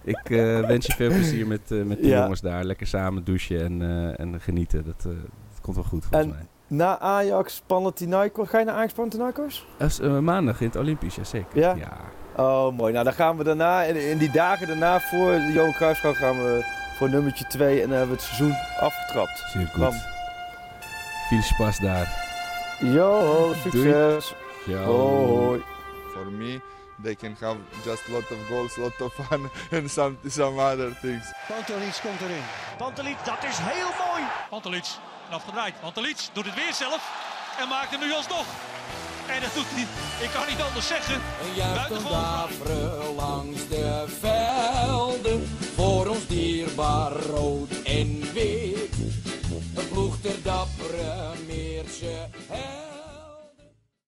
Ik eh, wens je veel plezier met, eh, met de Ja. jongens daar. Lekker samen douchen en, eh, en genieten. Dat, eh, dat komt wel goed volgens En- mij. Na Ajax, Panathinaikos. Ga je naar Ajax, Panathinaikos? Dat is, maandag in het Olympisch, ja zeker. Ja? Oh, mooi. Nou, dan gaan we daarna, in, in die dagen daarna voor de Johan Cruijffschaal gaan we voor nummertje 2 en dan hebben we het seizoen afgetrapt. Zeer Bam. goed. Veel spas daar. Yo, succes. Ciao. Hoi. For me, they can have just a lot of goals, lot of fun and some, some other things. Pantelic komt erin. Pantelic, dat is heel mooi. Pantelic, afgedraaid. Pantelic doet het weer zelf en maakt hem nu alsnog. En dat doet hij, ik kan niet anders zeggen. Een juichendavre langs de velden, voor ons dierbaar rood en wit. Een ploeg ter dappere meertje.